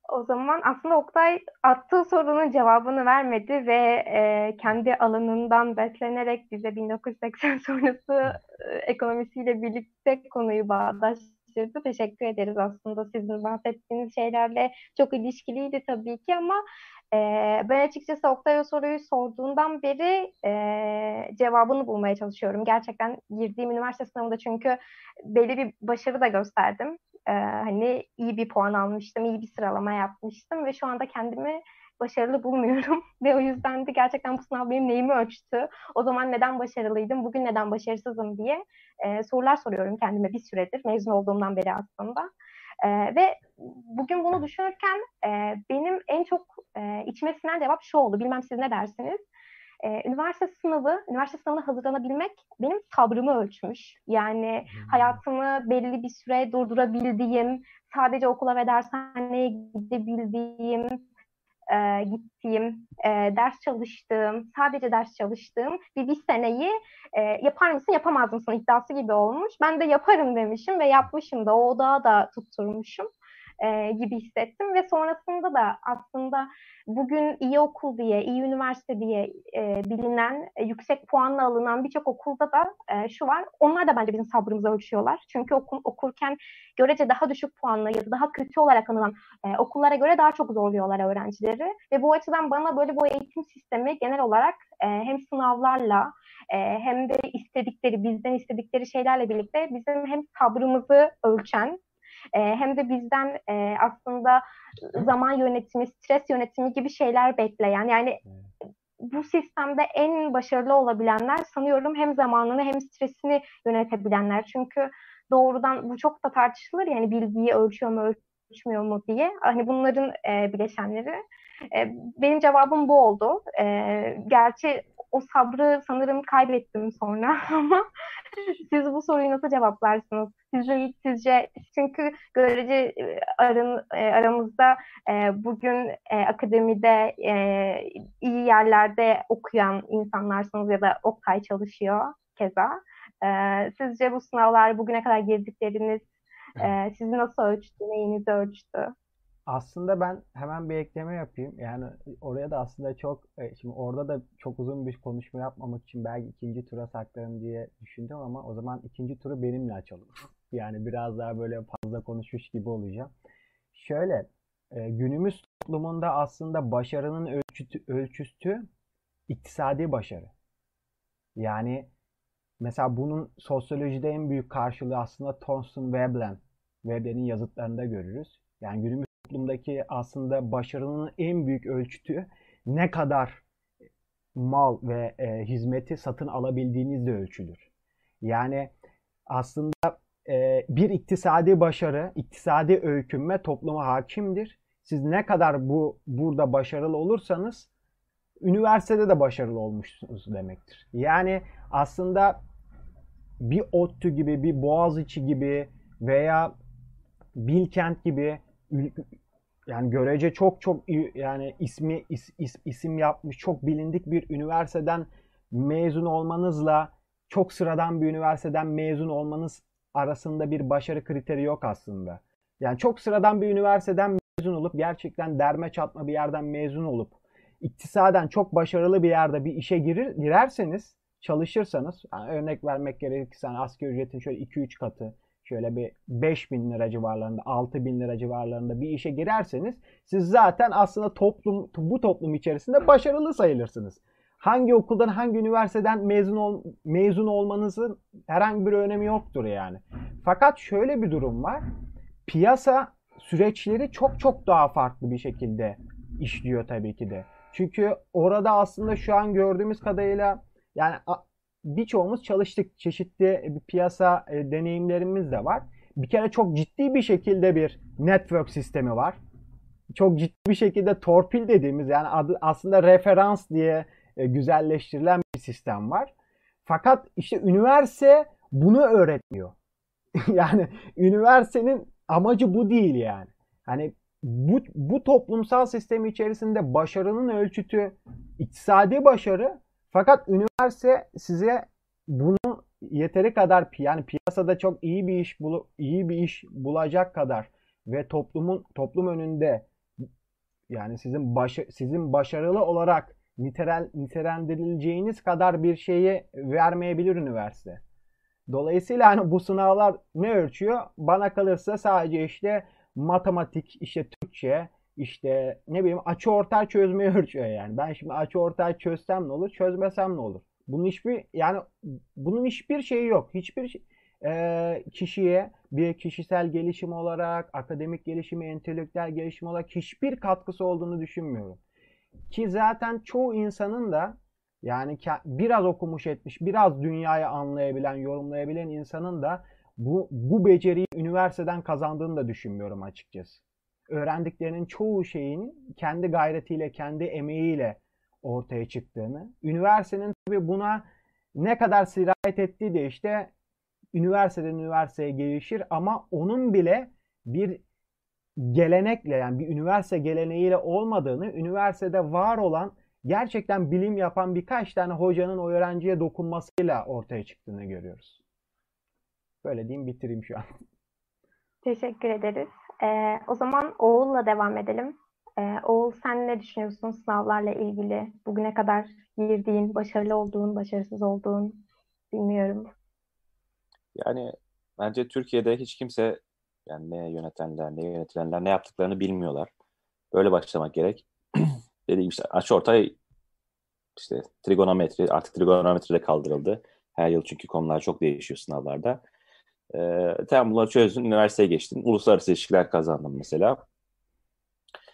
Speaker 1: o zaman aslında Oktay attığı sorunun cevabını vermedi ve e, kendi alanından beslenerek bize 1980 sonrası e, ekonomisiyle birlikte konuyu bağdaştırdı. Teşekkür ederiz aslında sizin bahsettiğiniz şeylerle çok ilişkiliydi tabii ki ama ben açıkçası Oktay'a soruyu sorduğundan beri cevabını bulmaya çalışıyorum. Gerçekten girdiğim üniversite sınavında çünkü belli bir başarı da gösterdim. Hani iyi bir puan almıştım, iyi bir sıralama yapmıştım ve şu anda kendimi başarılı bulmuyorum. ve o yüzden de gerçekten bu sınav benim neyimi ölçtü. O zaman neden başarılıydım, bugün neden başarısızım diye sorular soruyorum kendime bir süredir. Mezun olduğumdan beri aslında. E, ve bugün bunu düşünürken e, benim en çok e, içime sinen cevap şu oldu. Bilmem siz ne dersiniz? E, üniversite sınavı, üniversite sınavına hazırlanabilmek benim sabrımı ölçmüş. Yani hmm. hayatımı belli bir süre durdurabildiğim, sadece okula ve dershaneye gidebildiğim, e, gittiğim, e, ders çalıştığım, sadece ders çalıştığım bir bir seneyi e, yapar mısın yapamaz mısın iddiası gibi olmuş. Ben de yaparım demişim ve yapmışım da o odağı da tutturmuşum e, gibi hissettim ve sonrasında da aslında bugün iyi okul diye, iyi üniversite diye e, bilinen, e, yüksek puanla alınan birçok okulda da e, şu var. Onlar da bence bizim sabrımızı ölçüyorlar. Çünkü oku, okurken görece daha düşük puanla ya da daha kötü olarak anılan e, okullara göre daha çok zorluyorlar öğrencileri. Ve bu açıdan bana böyle bu eğitim sistemi genel olarak e, hem sınavlarla e, hem de istedikleri, bizden istedikleri şeylerle birlikte bizim hem sabrımızı ölçen e, hem de bizden e, aslında zaman yönetimi, stres yönetimi gibi şeyler bekleyen yani bu sistemde en başarılı olabilenler sanıyorum hem zamanını hem stresini yönetebilenler. Çünkü doğrudan bu çok da tartışılır yani bilgiyi ölçüyor mu ölçmüyor mu diye. Hani bunların e, bileşenleri. E, benim cevabım bu oldu. E, gerçi o sabrı sanırım kaybettim sonra ama siz bu soruyu nasıl cevaplarsınız? Sizce, sizce çünkü görece e, aran, e, aramızda e, bugün akademide iyi yerlerde okuyan insanlarsınız ya da Oktay çalışıyor keza. Sizce bu sınavlar bugüne kadar girdikleriniz sizi nasıl ölçtü, neyinizi ölçtü?
Speaker 4: Aslında ben hemen bir ekleme yapayım. Yani oraya da aslında çok şimdi orada da çok uzun bir konuşma yapmamak için belki ikinci tura saklarım diye düşündüm ama o zaman ikinci turu benimle açalım. Yani biraz daha böyle fazla konuşmuş gibi olacağım. Şöyle günümüz toplumunda aslında başarının ölçütü, ölçüsü iktisadi başarı. Yani mesela bunun sosyolojide en büyük karşılığı aslında Thorsten Veblen. Veblen'in yazıtlarında görürüz. Yani günümüz toplumdaki aslında başarının en büyük ölçütü ne kadar mal ve e, hizmeti satın alabildiğinizle ölçülür. Yani aslında e, bir iktisadi başarı, iktisadi öykünme topluma hakimdir. Siz ne kadar bu burada başarılı olursanız üniversitede de başarılı olmuşsunuz demektir. Yani aslında bir ODTÜ gibi, bir Boğaziçi gibi veya Bilkent gibi yani görece çok çok yani ismi is, is, isim yapmış çok bilindik bir üniversiteden mezun olmanızla çok sıradan bir üniversiteden mezun olmanız arasında bir başarı kriteri yok aslında. Yani çok sıradan bir üniversiteden mezun olup gerçekten derme çatma bir yerden mezun olup iktisaden çok başarılı bir yerde bir işe girir, girerseniz çalışırsanız yani örnek vermek gerekirse yani asgari ücretin şöyle 2-3 katı şöyle bir 5 bin lira civarlarında 6 bin lira civarlarında bir işe girerseniz siz zaten aslında toplum bu toplum içerisinde başarılı sayılırsınız. Hangi okuldan hangi üniversiteden mezun ol, mezun olmanızın herhangi bir önemi yoktur yani. Fakat şöyle bir durum var. Piyasa süreçleri çok çok daha farklı bir şekilde işliyor tabii ki de. Çünkü orada aslında şu an gördüğümüz kadarıyla yani birçoğumuz çalıştık. Çeşitli bir piyasa e, deneyimlerimiz de var. Bir kere çok ciddi bir şekilde bir network sistemi var. Çok ciddi bir şekilde torpil dediğimiz yani adı aslında referans diye e, güzelleştirilen bir sistem var. Fakat işte üniversite bunu öğretmiyor. yani üniversitenin amacı bu değil yani. Hani bu, bu toplumsal sistemi içerisinde başarının ölçütü iktisadi başarı fakat üniversite size bunu yeteri kadar yani piyasada çok iyi bir iş bulu, iyi bir iş bulacak kadar ve toplumun toplum önünde yani sizin baş, sizin başarılı olarak nitel, nitelendirileceğiniz kadar bir şeyi vermeyebilir üniversite. Dolayısıyla hani bu sınavlar ne ölçüyor? Bana kalırsa sadece işte matematik, işte Türkçe, işte ne bileyim açı ortay çözmeyi ölçüyor yani. Ben şimdi açı ortay çözsem ne olur, çözmesem ne olur? Bunun hiçbir yani bunun hiçbir şeyi yok. Hiçbir şey, e, kişiye bir kişisel gelişim olarak, akademik gelişimi, entelektüel gelişim olarak hiçbir katkısı olduğunu düşünmüyorum. Ki zaten çoğu insanın da yani biraz okumuş etmiş, biraz dünyayı anlayabilen, yorumlayabilen insanın da bu, bu beceriyi üniversiteden kazandığını da düşünmüyorum açıkçası öğrendiklerinin çoğu şeyin kendi gayretiyle, kendi emeğiyle ortaya çıktığını, üniversitenin tabii buna ne kadar sirayet ettiği de işte üniversiteden üniversiteye gelişir ama onun bile bir gelenekle yani bir üniversite geleneğiyle olmadığını, üniversitede var olan gerçekten bilim yapan birkaç tane hocanın o öğrenciye dokunmasıyla ortaya çıktığını görüyoruz. Böyle diyeyim bitireyim şu an.
Speaker 1: Teşekkür ederiz. Ee, o zaman Oğul'la devam edelim. Ee, Oğul sen ne düşünüyorsun sınavlarla ilgili? Bugüne kadar girdiğin, başarılı olduğun, başarısız olduğun bilmiyorum.
Speaker 3: Yani bence Türkiye'de hiç kimse yani ne yönetenler, ne yönetilenler ne yaptıklarını bilmiyorlar. Böyle başlamak gerek. Dediğim işte açı ortay işte trigonometri artık trigonometri de kaldırıldı. Her yıl çünkü konular çok değişiyor sınavlarda. E, tamam bunları çözdün, üniversiteye geçtin. Uluslararası ilişkiler kazandın mesela.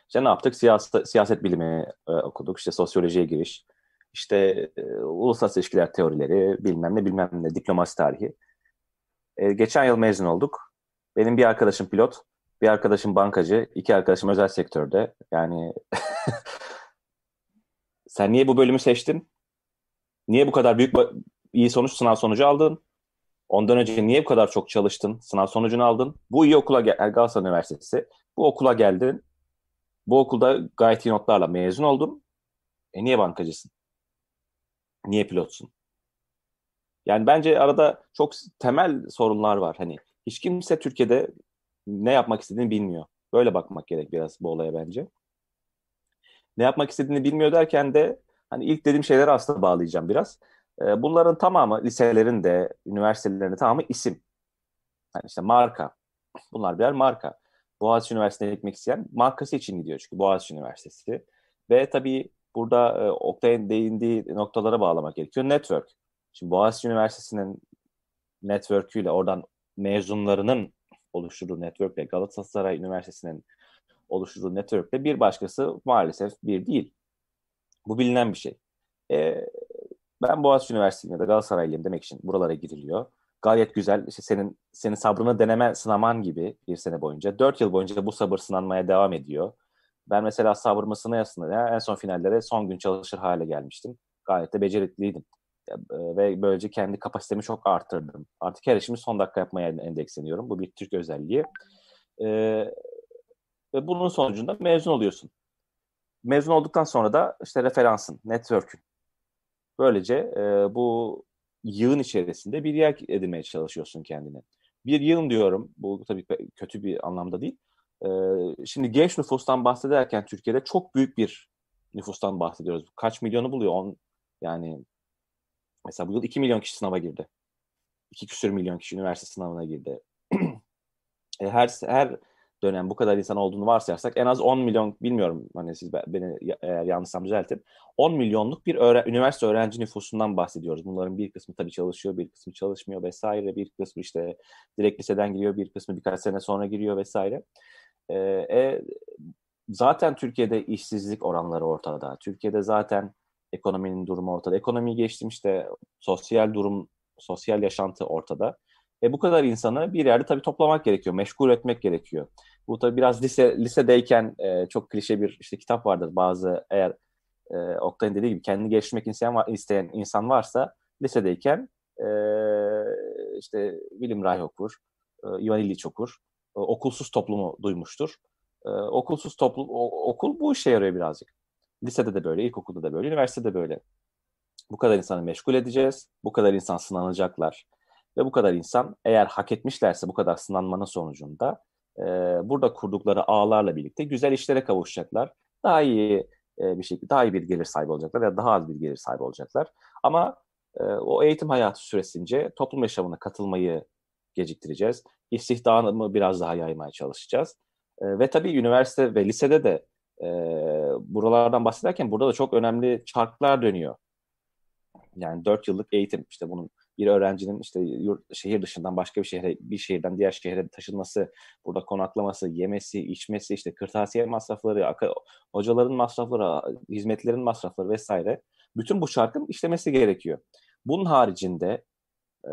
Speaker 3: İşte ne yaptık? Siyaset, siyaset bilimi e, okuduk. İşte sosyolojiye giriş. İşte e, uluslararası ilişkiler teorileri, bilmem ne bilmem ne, diplomasi tarihi. E, geçen yıl mezun olduk. Benim bir arkadaşım pilot, bir arkadaşım bankacı, iki arkadaşım özel sektörde. Yani sen niye bu bölümü seçtin? Niye bu kadar büyük iyi sonuç sınav sonucu aldın? Ondan önce niye bu kadar çok çalıştın? Sınav sonucunu aldın. Bu iyi okula gel Galatasaray Üniversitesi. Bu okula geldin. Bu okulda gayet iyi notlarla mezun oldun. E niye bankacısın? Niye pilotsun? Yani bence arada çok temel sorunlar var. Hani hiç kimse Türkiye'de ne yapmak istediğini bilmiyor. Böyle bakmak gerek biraz bu olaya bence. Ne yapmak istediğini bilmiyor derken de hani ilk dediğim şeyleri aslında bağlayacağım biraz. Ee, bunların tamamı liselerin de, üniversitelerin de tamamı isim. Yani işte marka. Bunlar birer marka. Boğaziçi Üniversitesi'ne gitmek isteyen markası için gidiyor çünkü Boğaziçi Üniversitesi. Ve tabii burada e, Oktay'ın değindiği noktalara bağlamak gerekiyor. Network. Şimdi Boğaziçi Üniversitesi'nin network'üyle oradan mezunlarının oluşturduğu network'le Galatasaray Üniversitesi'nin oluşturduğu network'le bir başkası maalesef bir değil. Bu bilinen bir şey. E, ben Boğaziçi Üniversitesi'nde de Galatasaraylıyım demek için buralara giriliyor. Gayet güzel. İşte senin senin sabrını deneme sınaman gibi bir sene boyunca. Dört yıl boyunca bu sabır sınanmaya devam ediyor. Ben mesela sabrımı sınaya sınaya en son finallere son gün çalışır hale gelmiştim. Gayet de becerikliydim. E, ve böylece kendi kapasitemi çok arttırdım. Artık her işimi son dakika yapmaya endeksleniyorum. Bu bir Türk özelliği. Ee, ve bunun sonucunda mezun oluyorsun. Mezun olduktan sonra da işte referansın, network'ün. Böylece e, bu yığın içerisinde bir yer edinmeye çalışıyorsun kendine. Bir yığın diyorum, bu tabii kötü bir anlamda değil. E, şimdi genç nüfustan bahsederken Türkiye'de çok büyük bir nüfustan bahsediyoruz. Kaç milyonu buluyor? On, yani mesela bu yıl 2 milyon kişi sınava girdi. 2 küsür milyon kişi üniversite sınavına girdi. E, her her dönem bu kadar insan olduğunu varsayarsak en az 10 milyon bilmiyorum hani siz beni eğer yanlışsam düzeltin. 10 milyonluk bir öğren üniversite öğrenci nüfusundan bahsediyoruz. Bunların bir kısmı tabii çalışıyor, bir kısmı çalışmıyor vesaire. Bir kısmı işte direkt liseden giriyor, bir kısmı birkaç sene sonra giriyor vesaire. Ee, e, zaten Türkiye'de işsizlik oranları ortada. Türkiye'de zaten ekonominin durumu ortada. Ekonomiyi geçtim işte sosyal durum, sosyal yaşantı ortada. E bu kadar insanı bir yerde tabii toplamak gerekiyor, meşgul etmek gerekiyor. Bu tabii biraz lise lisedeyken e, çok klişe bir işte kitap vardır. Bazı eğer e, Oktay'ın dediği gibi kendini geliştirmek isteyen, isteyen insan varsa lisedeyken e, işte William Reich okur, e, Ivan Illich okur, e, okulsuz toplumu duymuştur. E, okulsuz toplum, o, okul bu işe yarıyor birazcık. Lisede de böyle, ilkokulda da böyle, üniversitede de böyle. Bu kadar insanı meşgul edeceğiz, bu kadar insan sınanacaklar ve bu kadar insan eğer hak etmişlerse bu kadar sınanmanın sonucunda e, burada kurdukları ağlarla birlikte güzel işlere kavuşacaklar. Daha iyi e, bir şekilde daha iyi bir gelir sahibi olacaklar ya daha az bir gelir sahibi olacaklar. Ama e, o eğitim hayatı süresince toplum yaşamına katılmayı geciktireceğiz. İstihdamı biraz daha yaymaya çalışacağız. E, ve tabii üniversite ve lisede de e, buralardan bahsederken burada da çok önemli çarklar dönüyor. Yani dört yıllık eğitim işte bunun bir öğrencinin işte yurt, şehir dışından başka bir şehre, bir şehirden diğer şehre taşınması, burada konaklaması, yemesi, içmesi, işte kırtasiye masrafları, hocaların masrafları, hizmetlerin masrafları vesaire. Bütün bu şarkın işlemesi gerekiyor. Bunun haricinde e,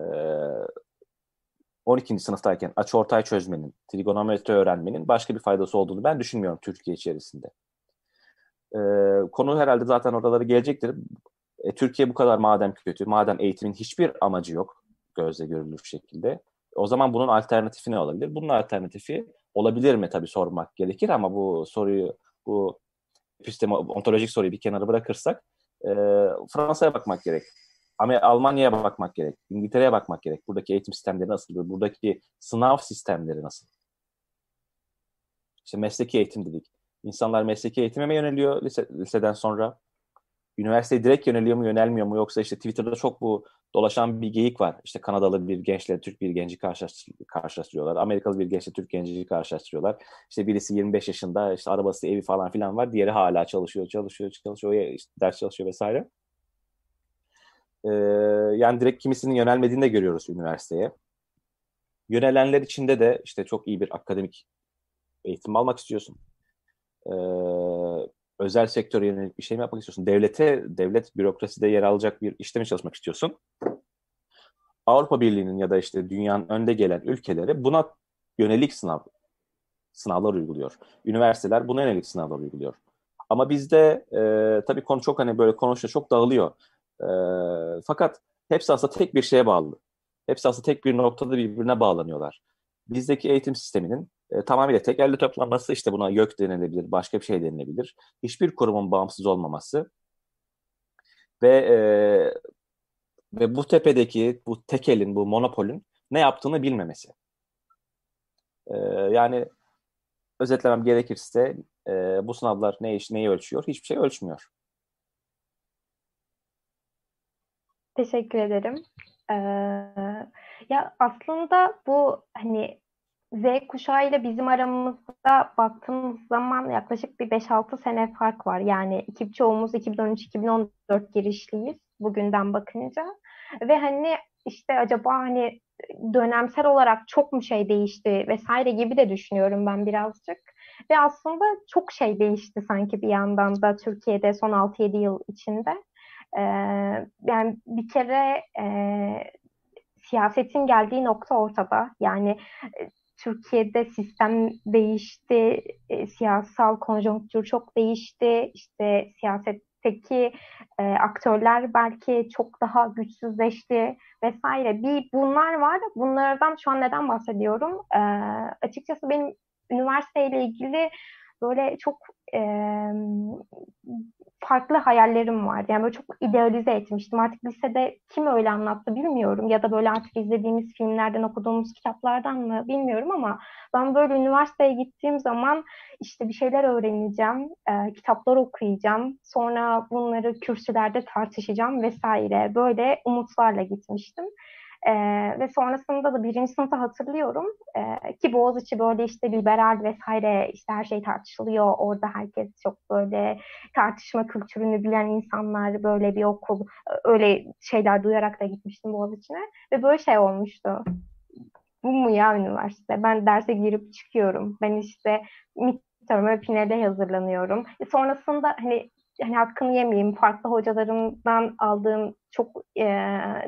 Speaker 3: 12. sınıftayken açıortay çözmenin, trigonometri öğrenmenin başka bir faydası olduğunu ben düşünmüyorum Türkiye içerisinde. E, konu herhalde zaten oraları gelecektir. E, Türkiye bu kadar madem kötü, madem eğitimin hiçbir amacı yok gözle görülür şekilde, o zaman bunun alternatifi ne olabilir? Bunun alternatifi olabilir mi tabii sormak gerekir ama bu soruyu, bu episteme, ontolojik soruyu bir kenara bırakırsak e, Fransa'ya bakmak gerek. Ama Almanya'ya bakmak gerek. İngiltere'ye bakmak gerek. Buradaki eğitim sistemleri nasıl? Buradaki sınav sistemleri nasıl? İşte mesleki eğitim dedik. İnsanlar mesleki eğitime mi yöneliyor lise, liseden sonra? Üniversiteye direkt yöneliyor mu yönelmiyor mu yoksa işte Twitter'da çok bu dolaşan bir geyik var. İşte Kanadalı bir gençle Türk bir genci karşılaştırıyorlar. Amerikalı bir gençle Türk genci karşılaştırıyorlar. İşte birisi 25 yaşında işte arabası evi falan filan var. Diğeri hala çalışıyor çalışıyor çalışıyor işte ders çalışıyor vesaire. Ee, yani direkt kimisinin yönelmediğini de görüyoruz üniversiteye. Yönelenler içinde de işte çok iyi bir akademik eğitim almak istiyorsun. Ee, özel sektöre yönelik bir şey mi yapmak istiyorsun? Devlete, devlet bürokraside yer alacak bir işte mi çalışmak istiyorsun? Avrupa Birliği'nin ya da işte dünyanın önde gelen ülkeleri buna yönelik sınav sınavlar uyguluyor. Üniversiteler buna yönelik sınavlar uyguluyor. Ama bizde e, tabii konu çok hani böyle konuşta çok dağılıyor. E, fakat hepsi aslında tek bir şeye bağlı. Hepsi aslında tek bir noktada birbirine bağlanıyorlar. Bizdeki eğitim sisteminin e, tamamıyla tek elle toplanması, işte buna YÖK denilebilir, başka bir şey denilebilir. Hiçbir kurumun bağımsız olmaması ve e, ve bu tepedeki, bu tekelin, bu monopolün ne yaptığını bilmemesi. E, yani özetlemem gerekirse e, bu sınavlar ne iş, neyi ölçüyor? Hiçbir şey ölçmüyor.
Speaker 1: Teşekkür ederim. Ee, ya aslında bu hani Z kuşağı ile bizim aramızda baktığımız zaman yaklaşık bir 5-6 sene fark var. Yani iki, çoğumuz 2013-2014 girişliyiz bugünden bakınca. Ve hani işte acaba hani dönemsel olarak çok mu şey değişti vesaire gibi de düşünüyorum ben birazcık. Ve aslında çok şey değişti sanki bir yandan da Türkiye'de son 6-7 yıl içinde. Ee, yani bir kere e, siyasetin geldiği nokta ortada. Yani e, Türkiye'de sistem değişti, e, siyasal konjonktür çok değişti. İşte siyasetteki e, aktörler belki çok daha güçsüzleşti vesaire. Bir bunlar var. Bunlardan şu an neden bahsediyorum? E, açıkçası benim üniversiteyle ilgili böyle çok e, farklı hayallerim vardı. Yani böyle çok idealize etmiştim. Artık lisede kim öyle anlattı bilmiyorum. Ya da böyle artık izlediğimiz filmlerden, okuduğumuz kitaplardan mı bilmiyorum ama ben böyle üniversiteye gittiğim zaman işte bir şeyler öğreneceğim, e, kitaplar okuyacağım. Sonra bunları kürsülerde tartışacağım vesaire. Böyle umutlarla gitmiştim. E, ve sonrasında da birinci sınıfta hatırlıyorum e, ki Boğaziçi böyle işte liberal vesaire işte her şey tartışılıyor. Orada herkes çok böyle tartışma kültürünü bilen insanlar böyle bir okul öyle şeyler duyarak da gitmiştim Boğaziçi'ne ve böyle şey olmuştu. Bu mu ya üniversite? Ben derse girip çıkıyorum. Ben işte midterm'e finale hazırlanıyorum. E sonrasında hani hani hakkını yemeyeyim farklı hocalarımdan aldığım çok e,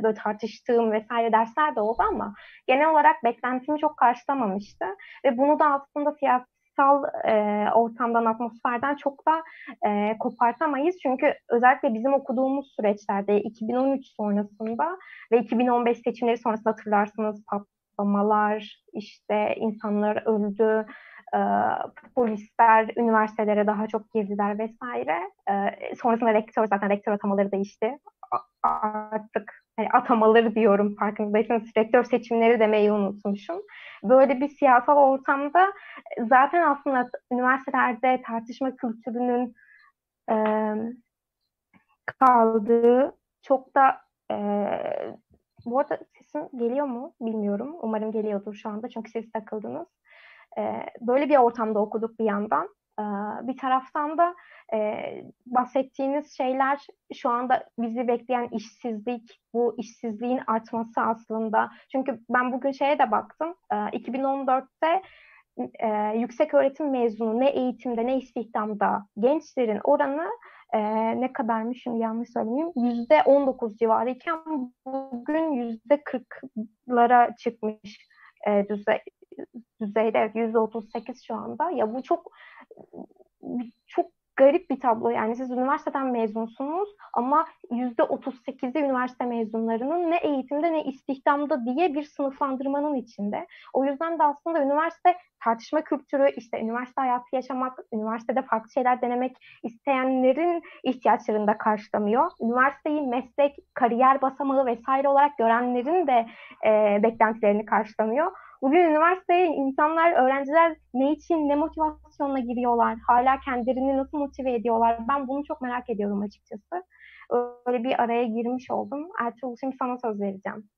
Speaker 1: böyle tartıştığım vesaire dersler de oldu ama genel olarak beklentimi çok karşılamamıştı ve bunu da aslında siyasal e, ortamdan, atmosferden çok da e, kopartamayız. Çünkü özellikle bizim okuduğumuz süreçlerde 2013 sonrasında ve 2015 seçimleri sonrasında hatırlarsınız patlamalar, işte insanlar öldü, e, polisler üniversitelere daha çok girdiler vesaire. E, sonrasında rektör zaten rektör atamaları değişti. A- artık hani atamaları diyorum farkındaysanız rektör seçimleri demeyi unutmuşum. Böyle bir siyasal ortamda zaten aslında üniversitelerde tartışma kültürünün e, kaldığı çok da e, bu arada sesim geliyor mu bilmiyorum. Umarım geliyordur şu anda çünkü siz takıldınız. E, böyle bir ortamda okuduk bir yandan. E, bir taraftan da e, bahsettiğiniz şeyler şu anda bizi bekleyen işsizlik, bu işsizliğin artması aslında. Çünkü ben bugün şeye de baktım. E, 2014'te e, yüksek öğretim mezunu ne eğitimde ne istihdamda gençlerin oranı e, ne kadarmış şimdi yanlış söylemeyeyim yüzde 19 civarıyken bugün yüzde 40'lara çıkmış e, düzey, düzeyde evet %38 şu anda. Ya bu çok çok garip bir tablo. Yani siz üniversiteden mezunsunuz ama yüzde 38'i üniversite mezunlarının ne eğitimde ne istihdamda diye bir sınıflandırmanın içinde. O yüzden de aslında üniversite tartışma kültürü, işte üniversite hayatı yaşamak, üniversitede farklı şeyler denemek isteyenlerin ihtiyaçlarını da karşılamıyor. Üniversiteyi meslek, kariyer basamağı vesaire olarak görenlerin de e, beklentilerini karşılamıyor. Bugün üniversiteye insanlar, öğrenciler ne için, ne motivasyonla giriyorlar? Hala kendilerini nasıl motive ediyorlar? Ben bunu çok merak ediyorum açıkçası. Öyle bir araya girmiş oldum. Ertuğrul şimdi sana söz vereceğim.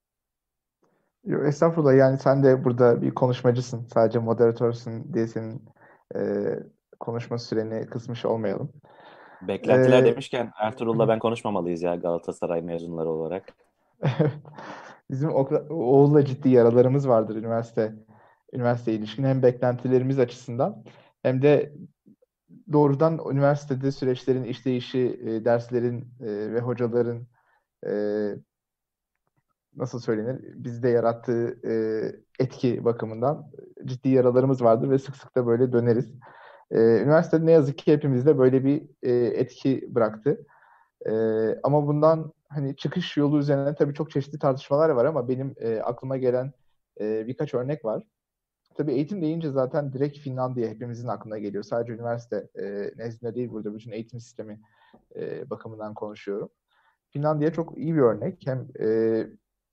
Speaker 2: Yo, estağfurullah yani sen de burada bir konuşmacısın. Sadece moderatörsün diye senin e, konuşma süreni kısmış olmayalım.
Speaker 3: Beklentiler ee, demişken Ertuğrul'la ben konuşmamalıyız ya Galatasaray mezunları olarak.
Speaker 2: Bizim Oğuz'la ciddi yaralarımız vardır üniversite üniversite ilişkin hem beklentilerimiz açısından hem de doğrudan üniversitede süreçlerin işleyişi, e, derslerin e, ve hocaların e, nasıl söylenir bizde yarattığı etki bakımından ciddi yaralarımız vardır ve sık sık da böyle döneriz. E, üniversite ne yazık ki hepimizde böyle bir etki bıraktı. Ama bundan hani çıkış yolu üzerine tabii çok çeşitli tartışmalar var ama benim e, aklıma gelen e, birkaç örnek var. Tabii eğitim deyince zaten direkt Finlandiya hepimizin aklına geliyor. Sadece üniversite e, nezdinde değil burada bütün eğitim sistemi e, bakımından konuşuyorum. Finlandiya çok iyi bir örnek. Hem e,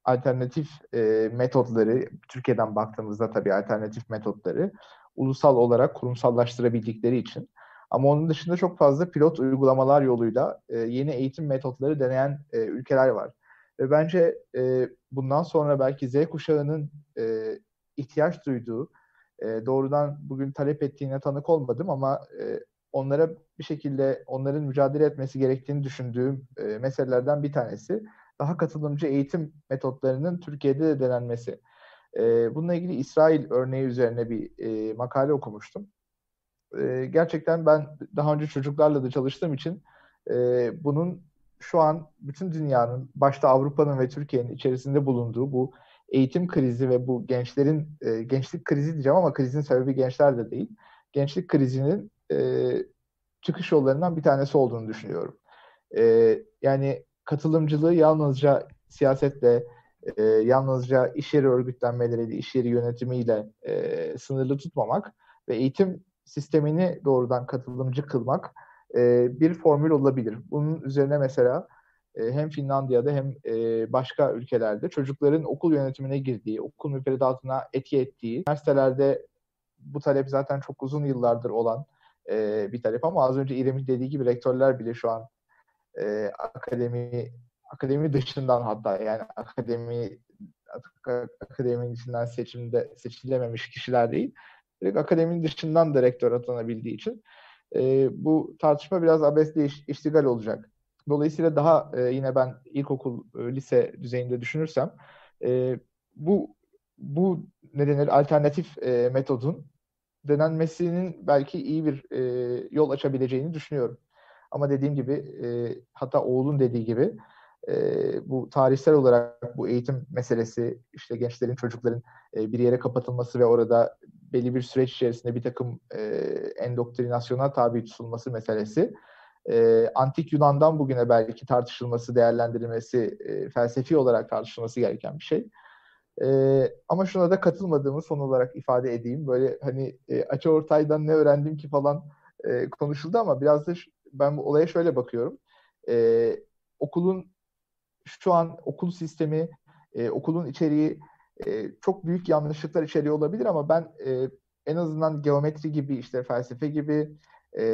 Speaker 2: alternatif e, metotları, Türkiye'den baktığımızda tabii alternatif metotları ulusal olarak kurumsallaştırabildikleri için. Ama onun dışında çok fazla pilot uygulamalar yoluyla e, yeni eğitim metotları deneyen e, ülkeler var. Ve bence e, bundan sonra belki Z kuşağının e, ihtiyaç duyduğu, e, doğrudan bugün talep ettiğine tanık olmadım ama e, onlara bir şekilde onların mücadele etmesi gerektiğini düşündüğüm e, meselelerden bir tanesi daha katılımcı eğitim metotlarının Türkiye'de de denenmesi. E, bununla ilgili İsrail örneği üzerine bir e, makale okumuştum. E, gerçekten ben daha önce çocuklarla da çalıştığım için e, bunun şu an bütün dünyanın, başta Avrupa'nın ve Türkiye'nin içerisinde bulunduğu bu eğitim krizi ve bu gençlerin, e, gençlik krizi diyeceğim ama krizin sebebi gençler de değil. Gençlik krizinin e, çıkış yollarından bir tanesi olduğunu düşünüyorum. E, yani katılımcılığı yalnızca siyasetle, e, yalnızca iş yeri örgütlenmeleriyle, iş yeri yönetimiyle e, sınırlı tutmamak ve eğitim sistemini doğrudan katılımcı kılmak e, bir formül olabilir. Bunun üzerine mesela e, hem Finlandiya'da hem e, başka ülkelerde çocukların okul yönetimine girdiği, okul müfredatına etki ettiği, üniversitelerde bu talep zaten çok uzun yıllardır olan e, bir talep ama az önce İrem'in dediği gibi rektörler bile şu an e, akademi akademi dışından hatta yani akademi akademinin içinden seçimde seçilememiş kişiler değil. Direkt akademinin dışından da rektör atanabildiği için e, bu tartışma biraz abesle iş, iştigal olacak. Dolayısıyla daha e, yine ben ilkokul, e, lise düzeyinde düşünürsem e, bu bu ne denir alternatif e, metodun denenmesinin belki iyi bir e, yol açabileceğini düşünüyorum. Ama dediğim gibi e, hatta oğlun dediği gibi e, bu tarihsel olarak bu eğitim meselesi işte gençlerin çocukların e, bir yere kapatılması ve orada belli bir süreç içerisinde bir takım e, endoktrinasyona tabi tutulması meselesi e, antik Yunan'dan bugüne belki tartışılması, değerlendirilmesi, e, felsefi olarak tartışılması gereken bir şey. E, ama şuna da katılmadığımı son olarak ifade edeyim. Böyle hani e, Açı Ortay'dan ne öğrendim ki falan e, konuşuldu ama biraz da ben bu olaya şöyle bakıyorum. E, okulun şu an okul sistemi, e, okulun içeriği e, çok büyük yanlışlıklar içeriyor olabilir ama ben e, en azından geometri gibi işte felsefe gibi e,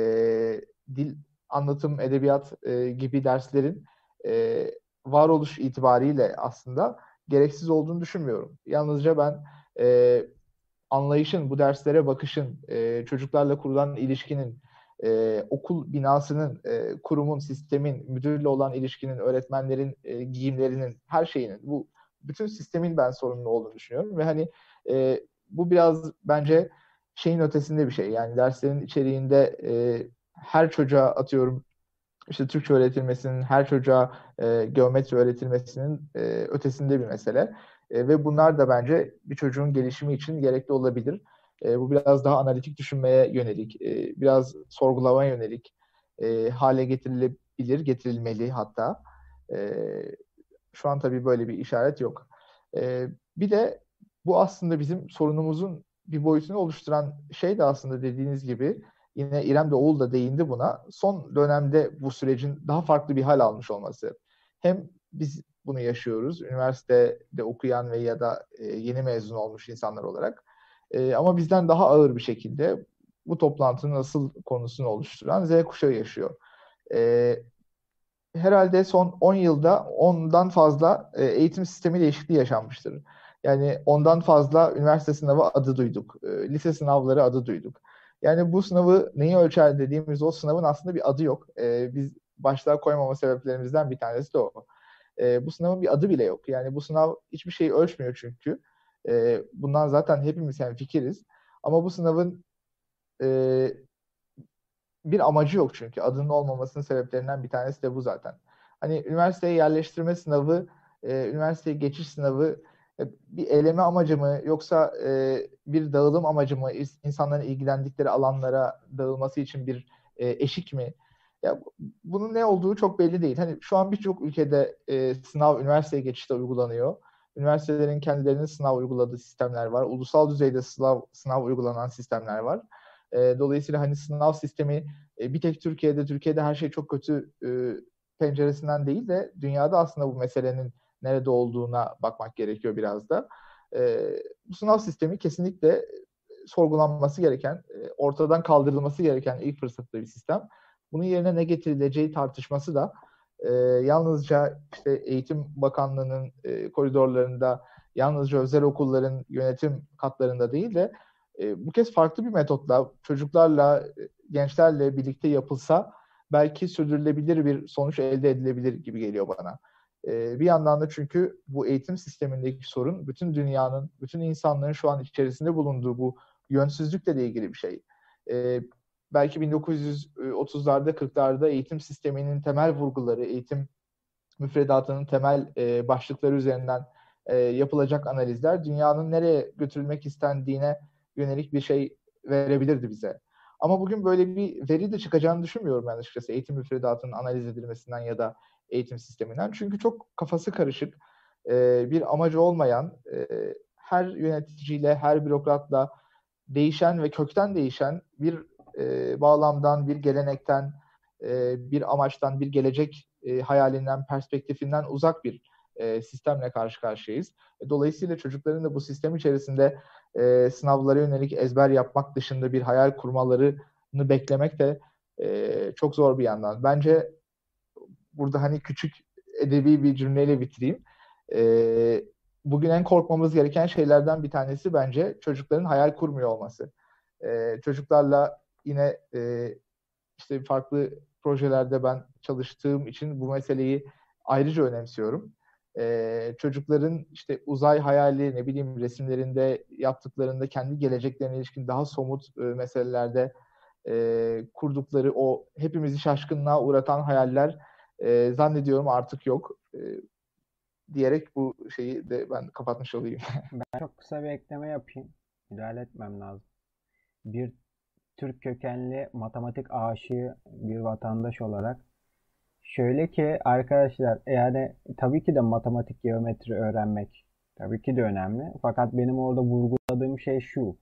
Speaker 2: dil anlatım edebiyat e, gibi derslerin e, varoluş itibariyle aslında gereksiz olduğunu düşünmüyorum. Yalnızca ben e, anlayışın, bu derslere bakışın, e, çocuklarla kurulan ilişkinin, e, okul binasının, e, kurumun, sistemin, müdürle olan ilişkinin, öğretmenlerin e, giyimlerinin, her şeyinin, bu bütün sistemin ben sorumlu olduğunu düşünüyorum ve hani e, bu biraz bence şeyin ötesinde bir şey. Yani derslerin içeriğinde e, her çocuğa atıyorum işte Türkçe öğretilmesinin, her çocuğa e, geometri öğretilmesinin e, ötesinde bir mesele. E, ve bunlar da bence bir çocuğun gelişimi için gerekli olabilir. E, bu biraz daha analitik düşünmeye yönelik, e, biraz sorgulamaya yönelik e, hale getirilebilir, getirilmeli hatta. E, şu an tabii böyle bir işaret yok. E, bir de bu aslında bizim sorunumuzun bir boyutunu oluşturan şey de aslında dediğiniz gibi yine İrem de Oğul da değindi buna. Son dönemde bu sürecin daha farklı bir hal almış olması. Hem biz bunu yaşıyoruz. Üniversitede okuyan ve ya da e, yeni mezun olmuş insanlar olarak. E, ama bizden daha ağır bir şekilde bu toplantının asıl konusunu oluşturan Z kuşağı yaşıyor. Herhalde son 10 yılda ondan fazla e, eğitim sistemi değişikliği yaşanmıştır. Yani ondan fazla üniversite sınavı adı duyduk. E, lise sınavları adı duyduk. Yani bu sınavı neyi ölçer dediğimiz o sınavın aslında bir adı yok. E, biz başlığa koymama sebeplerimizden bir tanesi de o. E, bu sınavın bir adı bile yok. Yani bu sınav hiçbir şeyi ölçmüyor çünkü. Bundan zaten hepimiz yani fikiriz. Ama bu sınavın bir amacı yok çünkü. Adının olmamasının sebeplerinden bir tanesi de bu zaten. Hani üniversiteye yerleştirme sınavı, e, üniversiteye geçiş sınavı e, bir eleme amacı mı yoksa e, bir dağılım amacı mı insanların ilgilendikleri alanlara dağılması için bir e, eşik mi? Ya bunun ne olduğu çok belli değil. Hani şu an birçok ülkede e, sınav üniversiteye geçişte uygulanıyor. Üniversitelerin kendilerinin sınav uyguladığı sistemler var. Ulusal düzeyde sınav, sınav uygulanan sistemler var. E, dolayısıyla hani sınav sistemi e, bir tek Türkiye'de, Türkiye'de her şey çok kötü e, penceresinden değil de dünyada aslında bu meselenin nerede olduğuna bakmak gerekiyor biraz da. E, bu sınav sistemi kesinlikle sorgulanması gereken, e, ortadan kaldırılması gereken ilk fırsatta bir sistem. Bunun yerine ne getirileceği tartışması da e, yalnızca işte Eğitim Bakanlığı'nın e, koridorlarında, yalnızca özel okulların yönetim katlarında değil de e, bu kez farklı bir metotla çocuklarla, gençlerle birlikte yapılsa belki sürdürülebilir bir sonuç elde edilebilir gibi geliyor bana. E, bir yandan da çünkü bu eğitim sistemindeki sorun bütün dünyanın, bütün insanların şu an içerisinde bulunduğu bu yönsüzlükle de ilgili bir şey. E, belki 1930'larda 40'larda eğitim sisteminin temel vurguları, eğitim müfredatının temel e, başlıkları üzerinden e, yapılacak analizler dünyanın nereye götürülmek istendiğine yönelik bir şey verebilirdi bize. Ama bugün böyle bir veri de çıkacağını düşünmüyorum ben açıkçası eğitim müfredatının analiz edilmesinden ya da eğitim sisteminden. Çünkü çok kafası karışık, e, bir amacı olmayan, e, her yöneticiyle, her bürokratla değişen ve kökten değişen bir e, bağlamdan, bir gelenekten, bir amaçtan, bir gelecek hayalinden, perspektifinden uzak bir sistemle karşı karşıyayız. Dolayısıyla çocukların da bu sistem içerisinde e, sınavlara yönelik ezber yapmak dışında bir hayal kurmalarını beklemek de e, çok zor bir yandan. Bence burada hani küçük edebi bir cümleyle bitireyim. E, bugün en korkmamız gereken şeylerden bir tanesi bence çocukların hayal kurmuyor olması. E, çocuklarla yine e, işte farklı projelerde ben çalıştığım için bu meseleyi ayrıca önemsiyorum. Ee, çocukların işte uzay hayali ne bileyim resimlerinde yaptıklarında kendi geleceklerine ilişkin daha somut e, meselelerde e, kurdukları o hepimizi şaşkınlığa uğratan hayaller e, zannediyorum artık yok. E, diyerek bu şeyi de ben kapatmış olayım.
Speaker 4: ben çok kısa bir ekleme yapayım. Müdahale etmem lazım. Bir Türk kökenli matematik aşığı bir vatandaş olarak şöyle ki arkadaşlar yani tabii ki de matematik geometri öğrenmek tabii ki de önemli. Fakat benim orada vurguladığım şey şu.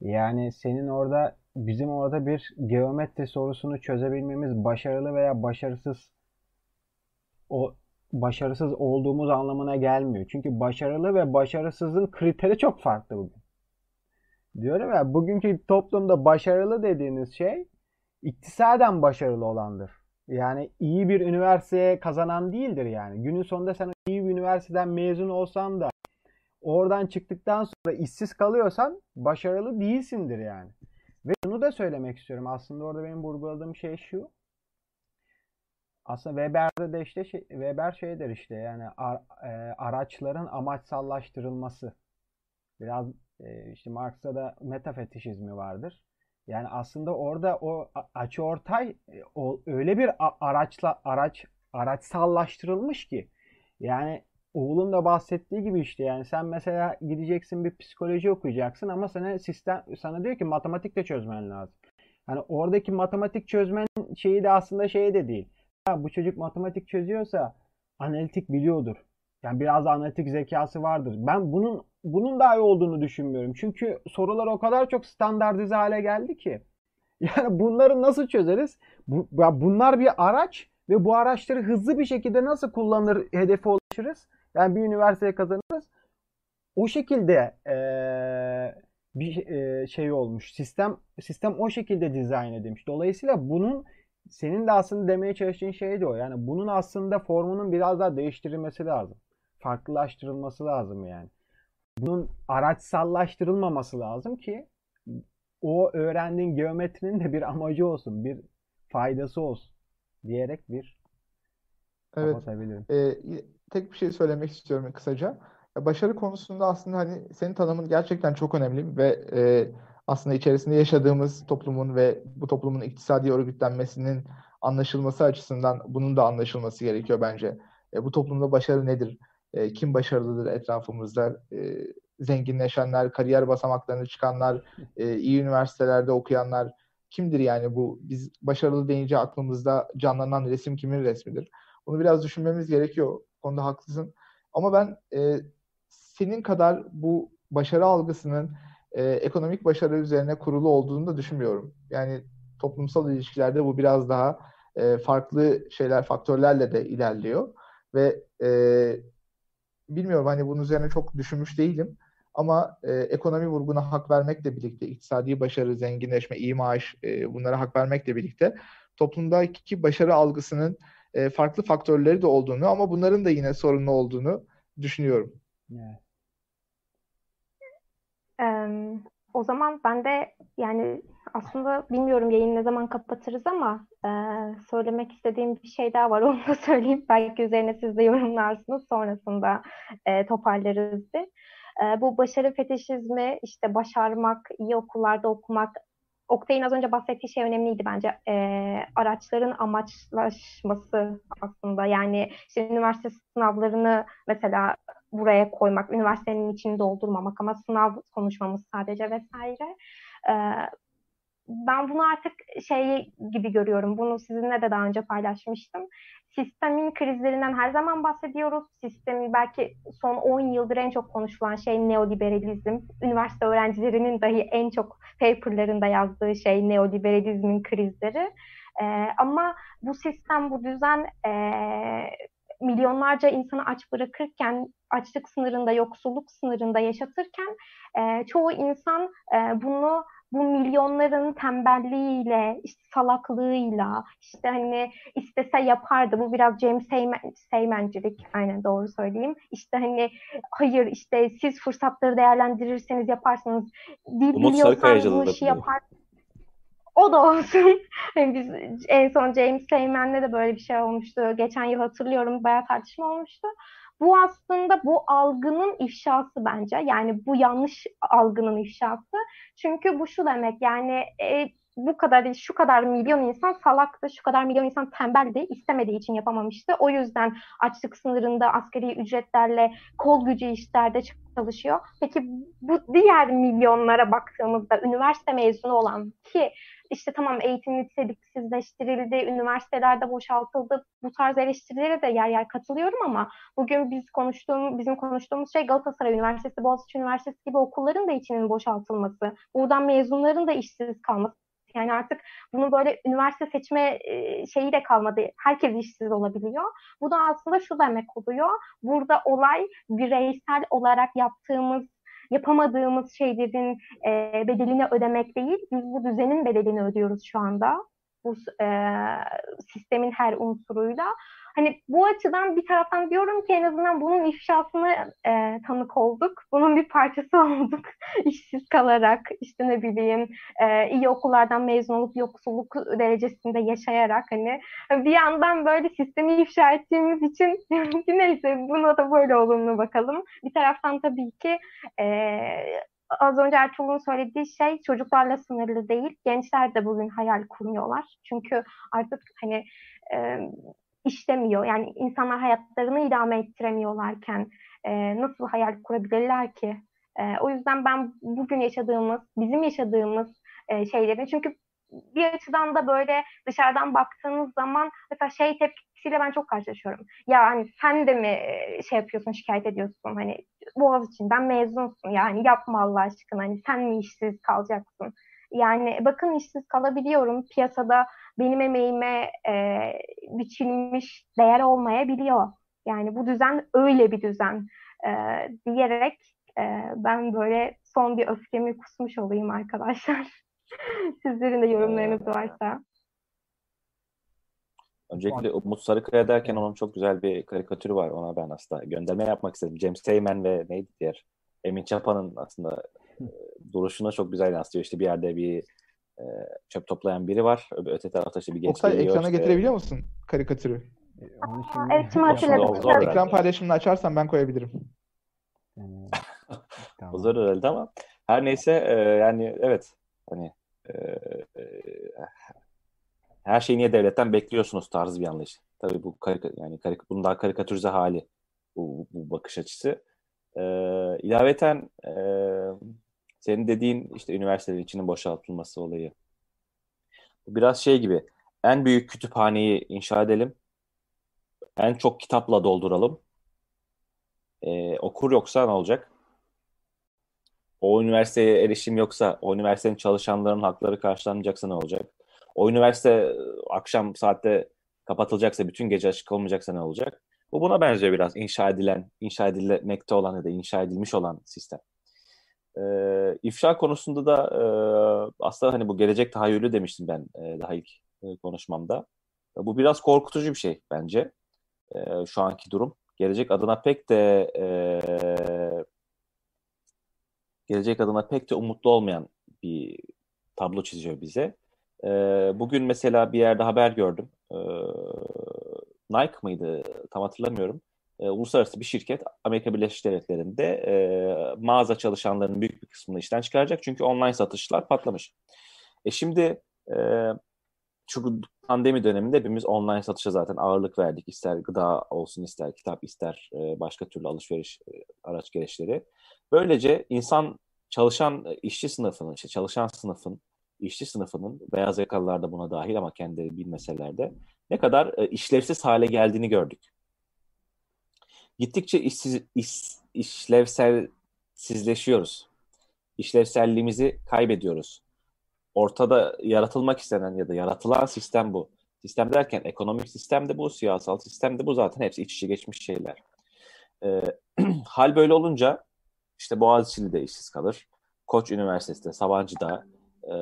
Speaker 4: Yani senin orada bizim orada bir geometri sorusunu çözebilmemiz başarılı veya başarısız o başarısız olduğumuz anlamına gelmiyor. Çünkü başarılı ve başarısızın kriteri çok farklı bugün. Diyorum ya bugünkü toplumda başarılı dediğiniz şey iktisaden başarılı olandır. Yani iyi bir üniversiteye kazanan değildir yani. Günün sonunda sen iyi bir üniversiteden mezun olsan da oradan çıktıktan sonra işsiz kalıyorsan başarılı değilsindir yani. Ve bunu da söylemek istiyorum. Aslında orada benim vurguladığım şey şu. Aslında Weber'de de işte şey, Weber şeydir işte yani ar, e, araçların amaçsallaştırılması. Biraz e, işte Marx'ta da metafetişizmi vardır. Yani aslında orada o açı ortay e, öyle bir araçla araç araçsallaştırılmış ki yani oğlun da bahsettiği gibi işte yani sen mesela gideceksin bir psikoloji okuyacaksın ama sana sistem sana diyor ki matematik de çözmen lazım. Hani oradaki matematik çözmen şeyi de aslında şey de değil. Ya bu çocuk matematik çözüyorsa analitik biliyordur. Yani biraz da analitik zekası vardır. Ben bunun bunun daha iyi olduğunu düşünmüyorum. Çünkü sorular o kadar çok standartize hale geldi ki. Yani bunları nasıl çözeriz? Bu, bunlar bir araç ve bu araçları hızlı bir şekilde nasıl kullanır hedefe ulaşırız? Yani bir üniversiteye kazanırız. O şekilde ee, bir e, şey olmuş. Sistem sistem o şekilde dizayn edilmiş. Dolayısıyla bunun senin de aslında demeye çalıştığın şey de o. Yani bunun aslında formunun biraz daha değiştirilmesi lazım. Farklılaştırılması lazım yani bunun araçsallaştırılmaması lazım ki o öğrendiğin geometrinin de bir amacı olsun, bir faydası olsun diyerek bir
Speaker 2: evet. E, tek bir şey söylemek istiyorum kısaca. Başarı konusunda aslında hani senin tanımın gerçekten çok önemli ve e, aslında içerisinde yaşadığımız toplumun ve bu toplumun iktisadi örgütlenmesinin anlaşılması açısından bunun da anlaşılması gerekiyor bence. E, bu toplumda başarı nedir? E, kim başarılıdır etrafımızda e, zenginleşenler, kariyer basamaklarını çıkanlar, e, iyi üniversitelerde okuyanlar, kimdir yani bu biz başarılı deyince aklımızda canlanan resim kimin resmidir? Bunu biraz düşünmemiz gerekiyor. konuda haklısın. Ama ben e, senin kadar bu başarı algısının e, ekonomik başarı üzerine kurulu olduğunu da düşünmüyorum. Yani toplumsal ilişkilerde bu biraz daha e, farklı şeyler, faktörlerle de ilerliyor ve e, bilmiyorum hani bunun üzerine çok düşünmüş değilim. Ama e, ekonomi vurguna hak vermekle birlikte, iktisadi başarı, zenginleşme, iyi maaş e, bunlara hak vermekle birlikte toplumdaki başarı algısının e, farklı faktörleri de olduğunu ama bunların da yine sorunlu olduğunu düşünüyorum.
Speaker 1: Evet. Um, o zaman ben de yani aslında bilmiyorum yayını ne zaman kapatırız ama e, söylemek istediğim bir şey daha var. Onu da söyleyeyim. Belki üzerine siz de yorumlarsınız. Sonrasında e, toparlarız bir. E, bu başarı fetişizmi, işte başarmak, iyi okullarda okumak, Oktay'ın az önce bahsettiği şey önemliydi bence. E, araçların amaçlaşması aslında. Yani işte üniversite sınavlarını mesela buraya koymak, üniversitenin içini doldurmamak ama sınav konuşmamız sadece vesaire. E, ben bunu artık şey gibi görüyorum. Bunu sizinle de daha önce paylaşmıştım. Sistemin krizlerinden her zaman bahsediyoruz. Sistemin belki son 10 yıldır en çok konuşulan şey neoliberalizm. Üniversite öğrencilerinin dahi en çok paperlarında yazdığı şey neoliberalizmin krizleri. Ee, ama bu sistem, bu düzen e, milyonlarca insanı aç bırakırken, açlık sınırında, yoksulluk sınırında yaşatırken e, çoğu insan e, bunu bu milyonların tembelliğiyle, işte salaklığıyla, işte hani istese yapardı. Bu biraz James Seymen, Seymencilik, aynen doğru söyleyeyim. İşte hani hayır işte siz fırsatları değerlendirirseniz yaparsınız.
Speaker 3: Dil biliyorsan bu işi yapar.
Speaker 1: O da olsun. Hani biz en son James Seymen'le de böyle bir şey olmuştu. Geçen yıl hatırlıyorum bayağı tartışma olmuştu. Bu aslında bu algının ifşası bence. Yani bu yanlış algının ifşası. Çünkü bu şu demek yani e, bu kadar şu kadar milyon insan salaktı, şu kadar milyon insan tembeldi, istemediği için yapamamıştı. O yüzden açlık sınırında askeri ücretlerle kol gücü işlerde çalışıyor. Peki bu diğer milyonlara baktığımızda üniversite mezunu olan ki işte tamam eğitim niteliksizleştirildi, üniversitelerde boşaltıldı. Bu tarz eleştirilere de yer yer katılıyorum ama bugün biz konuştuğum, bizim konuştuğumuz şey Galatasaray Üniversitesi, Boğaziçi Üniversitesi gibi okulların da içinin boşaltılması, buradan mezunların da işsiz kalması. Yani artık bunu böyle üniversite seçme şeyi de kalmadı. Herkes işsiz olabiliyor. Bu da aslında şu demek oluyor. Burada olay bireysel olarak yaptığımız yapamadığımız şeylerin e, bedelini ödemek değil, biz bu düzenin bedelini ödüyoruz şu anda. Bu e, sistemin her unsuruyla. Hani bu açıdan bir taraftan diyorum ki en azından bunun ifşasına e, tanık olduk. Bunun bir parçası olduk. işsiz kalarak işte ne bileyim e, iyi okullardan mezun olup yoksulluk derecesinde yaşayarak hani bir yandan böyle sistemi ifşa ettiğimiz için neyse buna da böyle olumlu bakalım. Bir taraftan tabii ki e, az önce Ertuğrul'un söylediği şey çocuklarla sınırlı değil. Gençler de bugün hayal kurmuyorlar. Çünkü artık hani e, işlemiyor. Yani insanlar hayatlarını idame ettiremiyorlarken e, nasıl hayal kurabilirler ki? E, o yüzden ben bugün yaşadığımız, bizim yaşadığımız e, şeylerin çünkü bir açıdan da böyle dışarıdan baktığınız zaman mesela şey tepkisiyle ben çok karşılaşıyorum. Ya hani sen de mi şey yapıyorsun, şikayet ediyorsun hani Boğaz içinden mezunsun yani yapma Allah aşkına hani sen mi işsiz kalacaksın? Yani bakın işsiz kalabiliyorum. Piyasada benim emeğime e, biçilmiş değer olmayabiliyor. Yani bu düzen öyle bir düzen e, diyerek e, ben böyle son bir öfkemi kusmuş olayım arkadaşlar. Sizlerin de yorumlarınız varsa.
Speaker 3: Öncelikle Umut Sarıkaya derken onun çok güzel bir karikatürü var. Ona ben aslında gönderme yapmak istedim. James Teymen ve neydi diğer? Emin Çapa'nın aslında duruşuna çok güzel yansıtıyor. İşte bir yerde bir e, çöp toplayan biri var. Öte tarafta işte bir genç
Speaker 2: Oktay, geliyor. ekrana işte. getirebiliyor musun karikatürü?
Speaker 1: Onu şimdi... Evet şimdi hatırladım.
Speaker 2: Ekran paylaşımını açarsan ben koyabilirim.
Speaker 3: tamam. Zor herhalde ama her neyse e, yani evet hani e, e, her şeyi niye devletten bekliyorsunuz tarzı bir anlayış. Tabii bu karika, yani karik, bunun daha karikatürize hali bu, bu bakış açısı. E, ilaveten e, senin dediğin işte üniversitelerin içinin boşaltılması olayı. Biraz şey gibi en büyük kütüphaneyi inşa edelim. En çok kitapla dolduralım. Ee, okur yoksa ne olacak? O üniversiteye erişim yoksa, o üniversitenin çalışanların hakları karşılanmayacaksa ne olacak? O üniversite e, akşam saatte kapatılacaksa, bütün gece açık olmayacaksa ne olacak? Bu buna benziyor biraz inşa edilen, inşa edilmekte olan ya da inşa edilmiş olan sistem. Ee, ifşa konusunda da e, aslında hani bu gelecek tahayyülü demiştim ben e, daha ilk e, konuşmamda. E, bu biraz korkutucu bir şey bence e, şu anki durum. Gelecek adına pek de e, gelecek adına pek de umutlu olmayan bir tablo çiziyor bize. E, bugün mesela bir yerde haber gördüm. E, Nike mıydı? Tam hatırlamıyorum. E, uluslararası bir şirket Amerika Birleşik Devletleri'nde e, mağaza çalışanlarının büyük bir kısmını işten çıkaracak. Çünkü online satışlar patlamış. E şimdi e, şu pandemi döneminde hepimiz online satışa zaten ağırlık verdik. İster gıda olsun, ister kitap, ister e, başka türlü alışveriş e, araç gereçleri. Böylece insan çalışan e, işçi sınıfının, işte çalışan sınıfın, işçi sınıfının, beyaz yakalılar da buna dahil ama kendileri bilmeseler de ne kadar e, işlevsiz hale geldiğini gördük. Gittikçe işsiz, iş, işlevsizleşiyoruz. İşlevselliğimizi kaybediyoruz. Ortada yaratılmak istenen ya da yaratılan sistem bu. Sistem derken ekonomik sistem de bu, siyasal sistem de bu zaten hepsi iç içe geçmiş şeyler. E, hal böyle olunca işte Boğaziçi'li de işsiz kalır. Koç Üniversitesi'de, Sabancı'da e,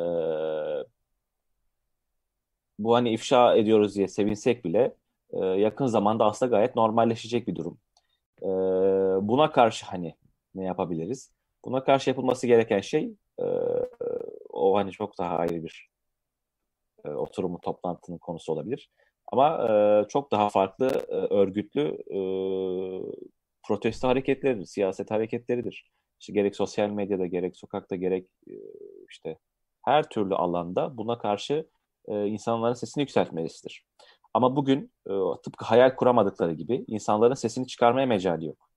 Speaker 3: bu hani ifşa ediyoruz diye sevinsek bile e, yakın zamanda aslında gayet normalleşecek bir durum. E, buna karşı hani ne yapabiliriz? Buna karşı yapılması gereken şey e, o hani çok daha ayrı bir e, oturumu, toplantının konusu olabilir. Ama e, çok daha farklı e, örgütlü e, protesto hareketleridir, siyaset hareketleridir. İşte gerek sosyal medyada, gerek sokakta, gerek e, işte her türlü alanda buna karşı e, insanların sesini yükseltmesidir. Ama bugün e, tıpkı hayal kuramadıkları gibi insanların sesini çıkarmaya mecali yok.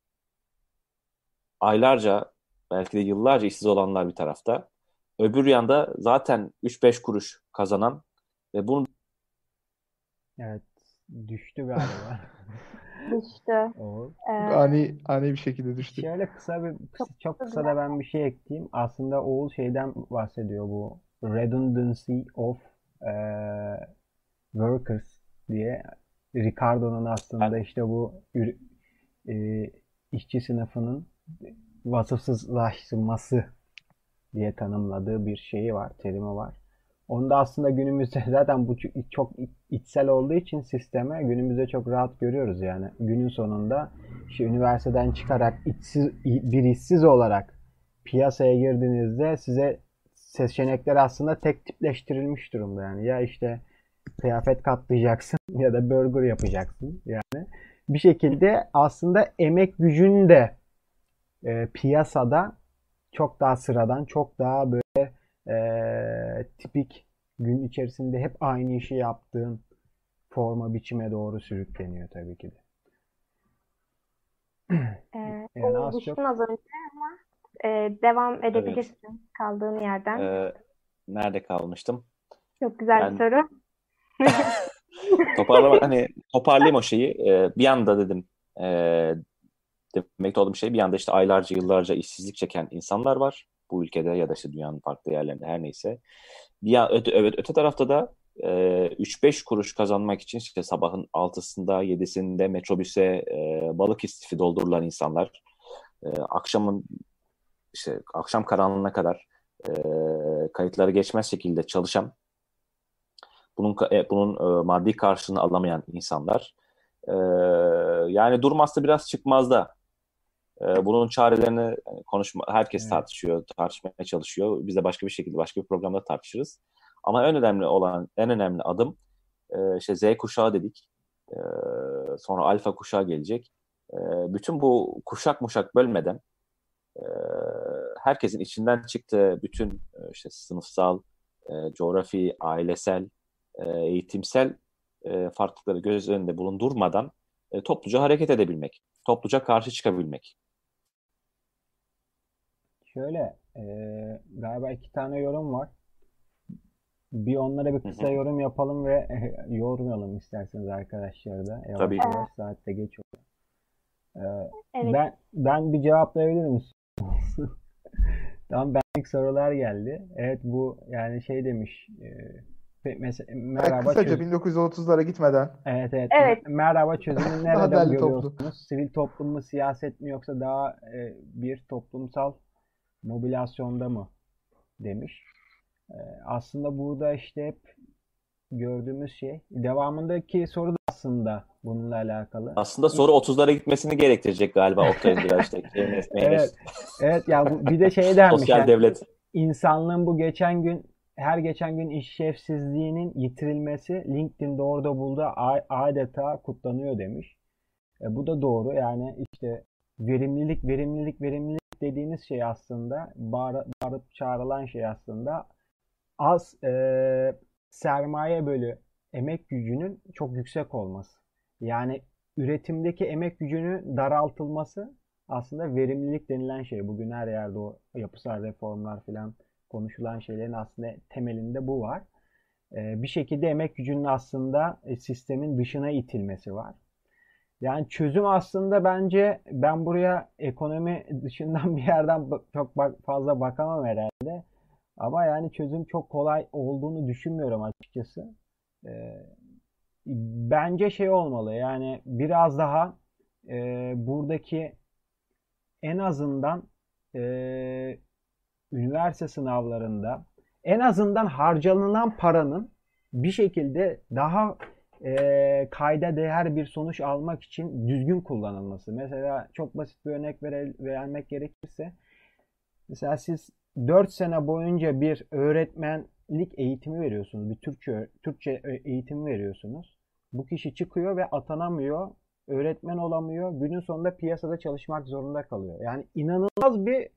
Speaker 3: Aylarca, belki de yıllarca işsiz olanlar bir tarafta. Öbür yanda zaten 3-5 kuruş kazanan ve bunu
Speaker 4: Evet, düştü galiba.
Speaker 1: Düştü. Ee,
Speaker 2: Ani ani bir şekilde düştü.
Speaker 4: Şöyle kısa bir
Speaker 1: Çok kısa
Speaker 4: kısa da ben bir şey ekleyeyim. Aslında Oğul şeyden bahsediyor bu redundancy of eee, workers diye Ricardo'nun aslında işte bu e, işçi sınıfının vasıfsızlaşması diye tanımladığı bir şeyi var, terimi var. Onda aslında günümüzde zaten bu çok içsel olduğu için sisteme günümüzde çok rahat görüyoruz yani. Günün sonunda işte üniversiteden çıkarak içsiz, bir işsiz olarak piyasaya girdiğinizde size seçenekler aslında tek tipleştirilmiş durumda yani. Ya işte kıyafet katlayacaksın ya da burger yapacaksın yani. Bir şekilde aslında emek gücün de e, piyasada çok daha sıradan, çok daha böyle e, tipik gün içerisinde hep aynı işi yaptığın forma biçime doğru sürükleniyor tabii ki de.
Speaker 1: e,
Speaker 4: Yani az çok
Speaker 1: az önce ama e, devam edebilirsin kaldığın yerden.
Speaker 3: e, nerede kalmıştım?
Speaker 1: Çok güzel
Speaker 3: Ben
Speaker 1: bir soru.
Speaker 3: toparlama hani toparlayayım o şeyi. E, bir anda dedim e, demekte olduğum şey bir yanda işte aylarca yıllarca işsizlik çeken insanlar var bu ülkede ya da işte dünyanın farklı yerlerinde her neyse. Yan, öte, evet öte tarafta da e, 3-5 kuruş kazanmak için işte sabahın 6'sında 7'sinde metrobüse e, balık istifi doldurulan insanlar e, akşamın işte akşam karanlığına kadar e, kayıtları geçmez şekilde çalışan bunun e, bunun e, maddi karşılığını alamayan insanlar e, yani durum aslında biraz çıkmazda e, bunun çarelerini konuşma herkes
Speaker 4: Evet.
Speaker 3: tartışıyor tartışmaya çalışıyor biz de başka bir şekilde başka bir programda tartışırız ama en önemli olan en önemli adım e, işte Z kuşağı dedik E, sonra alfa kuşağı gelecek E, bütün bu kuşak muşak bölmeden e, herkesin içinden çıktığı bütün işte sınıfsal, e, coğrafi, ailesel, e, eğitimsel e, farklılıkları göz önünde bulundurmadan e, topluca hareket edebilmek, topluca karşı çıkabilmek.
Speaker 4: Şöyle e, galiba iki tane yorum var. bir onlara bir kısa yorum yapalım ve yormayalım isterseniz arkadaşlar da. Yavaş
Speaker 3: Tabii.
Speaker 4: yavaş saatte geç oluyor. Ee,
Speaker 1: Evet.
Speaker 4: ben ben bir cevaplayabilir misin? Tamam benlik sorular geldi. Evet bu yani şey demiş. E, mesela merhaba
Speaker 2: kısaca
Speaker 4: çöz-
Speaker 2: 1930'lara gitmeden
Speaker 4: Evet evet.
Speaker 1: Evet.
Speaker 4: Merhaba çözümü nereden görüyorsunuz? Sivil toplum mu, siyaset mi yoksa daha e, bir toplumsal mobilasyonda mı demiş. E, aslında burada işte hep gördüğümüz şey. Devamındaki soru da aslında bununla alakalı.
Speaker 3: Aslında soru 30'lara gitmesini gerektirecek galiba Oktay'ın birazcık. Evet.
Speaker 4: Evet. Evet ya bu- bir de şey dermiş.
Speaker 3: Sosyal
Speaker 4: yani,
Speaker 3: devlet.
Speaker 4: insanlığın bu geçen gün her geçen gün işlevsizliğinin yitirilmesi LinkedIn'de orada buldu a- adeta kutlanıyor demiş. E, bu da doğru. Yani işte verimlilik, verimlilik, verimlilik dediğiniz şey aslında bağır- bağırıp çağrılan şey aslında az e, sermaye bölü emek gücünün çok yüksek olması. Yani üretimdeki emek gücünün daraltılması aslında verimlilik denilen şey. Bugün her yerde o yapısal reformlar falan konuşulan şeylerin aslında temelinde bu var. Ee, bir şekilde emek gücünün aslında e, sistemin dışına itilmesi var. Yani çözüm aslında bence ben buraya ekonomi dışından bir yerden çok fazla bakamam herhalde. Ama yani çözüm çok kolay olduğunu düşünmüyorum açıkçası. Ee, bence şey olmalı yani biraz daha e, buradaki en azından e, üniversite sınavlarında en azından harcanılan paranın bir şekilde daha e, kayda değer bir sonuç almak için düzgün kullanılması. Mesela çok basit bir örnek vere, vermek gerekirse mesela siz 4 sene boyunca bir öğretmenlik eğitimi veriyorsunuz. Bir Türkçe Türkçe eğitimi veriyorsunuz. Bu kişi çıkıyor ve atanamıyor. Öğretmen olamıyor. Günün sonunda piyasada çalışmak zorunda kalıyor. Yani inanılmaz bir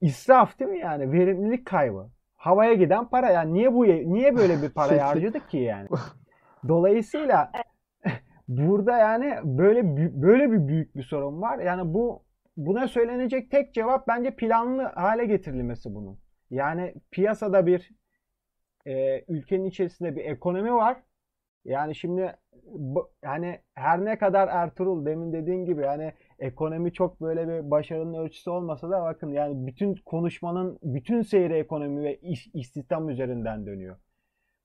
Speaker 4: israf değil mi yani? Verimlilik kaybı. Havaya giden para yani niye bu niye böyle bir
Speaker 2: Şey-
Speaker 4: harcadık ki yani? Dolayısıyla burada yani böyle böyle bir büyük bir sorun var. Yani bu buna söylenecek tek cevap bence planlı hale getirilmesi bunun. Yani piyasada bir e, ülkenin içerisinde bir ekonomi var. Yani şimdi bu, yani her ne kadar Ertuğrul demin dediğin gibi yani ekonomi çok böyle bir başarının ölçüsü olmasa da bakın yani bütün konuşmanın bütün seyri ekonomi ve iş, istihdam üzerinden dönüyor.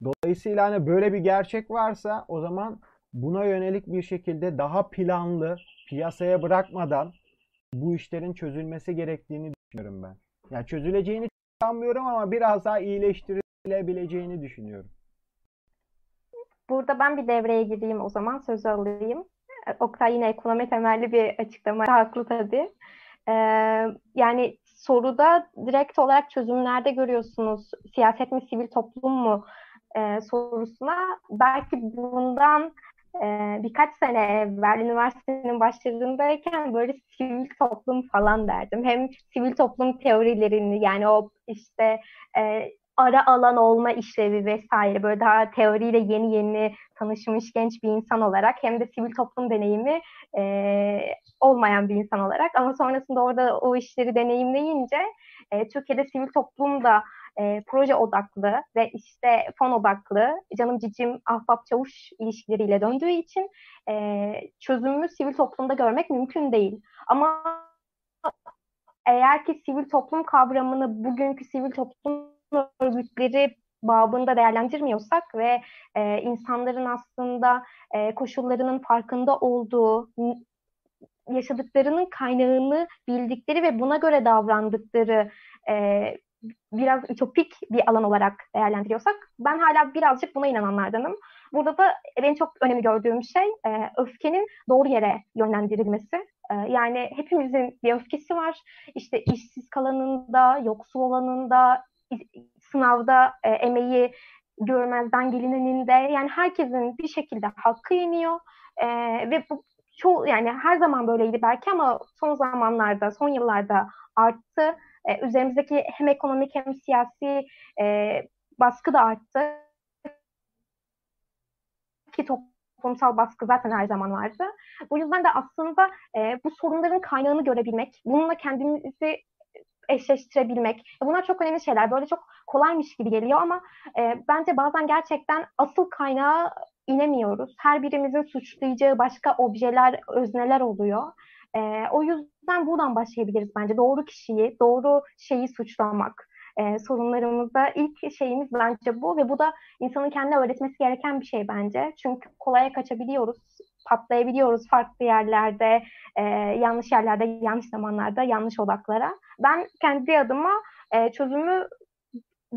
Speaker 4: Dolayısıyla hani böyle bir gerçek varsa o zaman buna yönelik bir şekilde daha planlı piyasaya bırakmadan bu işlerin çözülmesi gerektiğini düşünüyorum ben. Yani çözüleceğini sanmıyorum ama biraz daha iyileştirilebileceğini düşünüyorum.
Speaker 1: Burada ben bir devreye gireyim o zaman sözü alayım. E, Oktay yine ekonomi temelli bir açıklama haklı tabii. Ee, yani soruda direkt olarak çözümlerde görüyorsunuz siyaset mi sivil toplum mu e, sorusuna belki bundan e, birkaç sene evvel üniversitenin başlarındayken böyle sivil toplum falan derdim. Hem sivil toplum teorilerini yani o işte e, ara alan olma işlevi vesaire böyle daha teoriyle yeni yeni tanışmış genç bir insan olarak hem de sivil toplum deneyimi e, olmayan bir insan olarak ama sonrasında orada o işleri deneyimleyince e, Türkiye'de sivil toplum da e, proje odaklı ve işte fon odaklı canım cicim ahbap çavuş ilişkileriyle döndüğü için e, çözümü sivil toplumda görmek mümkün değil. Ama eğer ki sivil toplum kavramını bugünkü sivil toplum örgütleri babında değerlendirmiyorsak ve e, insanların aslında e, koşullarının farkında olduğu, yaşadıklarının kaynağını bildikleri ve buna göre davrandıkları e, biraz ütopik bir alan olarak değerlendiriyorsak ben hala birazcık buna inananlardanım. Burada da benim çok önemli gördüğüm şey e, öfkenin doğru yere yönlendirilmesi. E, yani hepimizin bir öfkesi var. İşte işsiz kalanında, yoksul olanında, sınavda e, emeği görmezden gelineninde yani herkesin bir şekilde hakkı yeniyor e, ve bu çoğu yani her zaman böyleydi belki ama son zamanlarda, son yıllarda arttı. E, üzerimizdeki hem ekonomik hem siyasi e, baskı da arttı. Ki toplumsal baskı zaten her zaman vardı. Bu yüzden de aslında e, bu sorunların kaynağını görebilmek, bununla kendimizi eşleştirebilmek. Bunlar çok önemli şeyler. Böyle çok kolaymış gibi geliyor ama e, bence bazen gerçekten asıl kaynağı inemiyoruz. Her birimizin suçlayacağı başka objeler, özneler oluyor. E, o yüzden buradan başlayabiliriz bence. Doğru kişiyi, doğru şeyi suçlamak. E, sorunlarımızda ilk şeyimiz bence bu ve bu da insanın kendine öğretmesi gereken bir şey bence. Çünkü kolaya kaçabiliyoruz, patlayabiliyoruz farklı yerlerde, e, yanlış yerlerde, yanlış zamanlarda, yanlış odaklara. Ben kendi adıma e, çözümü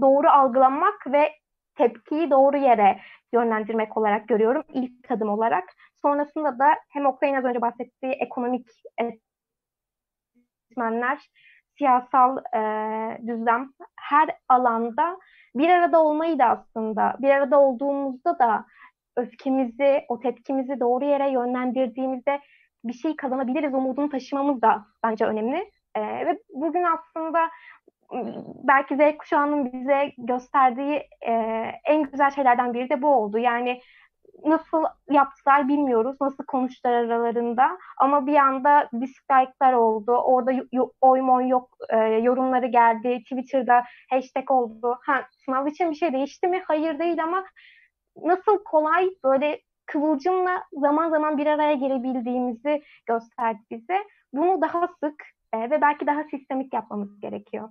Speaker 1: doğru algılamak ve tepkiyi doğru yere yönlendirmek olarak görüyorum ilk adım olarak. Sonrasında da hem Oktay'ın az önce bahsettiği ekonomik etmenler, siyasal e, düzlem her alanda bir arada olmayı da aslında bir arada olduğumuzda da öfkemizi, o tepkimizi doğru yere yönlendirdiğimizde bir şey kazanabiliriz umudunu taşımamız da bence önemli. E, ve bugün aslında belki Z kuşağının bize gösterdiği e, en güzel şeylerden biri de bu oldu. Yani nasıl yaptılar bilmiyoruz. Nasıl konuştular aralarında. Ama bir anda dislike'lar oldu. Orada oy moy yok e, yorumları geldi. Twitter'da hashtag oldu. Ha, sınav için bir şey değişti mi? Hayır değil ama nasıl kolay böyle kıvılcımla zaman zaman bir araya gelebildiğimizi gösterdi bize. Bunu daha sık e, ve belki daha sistemik yapmamız gerekiyor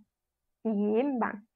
Speaker 1: diyeyim ben.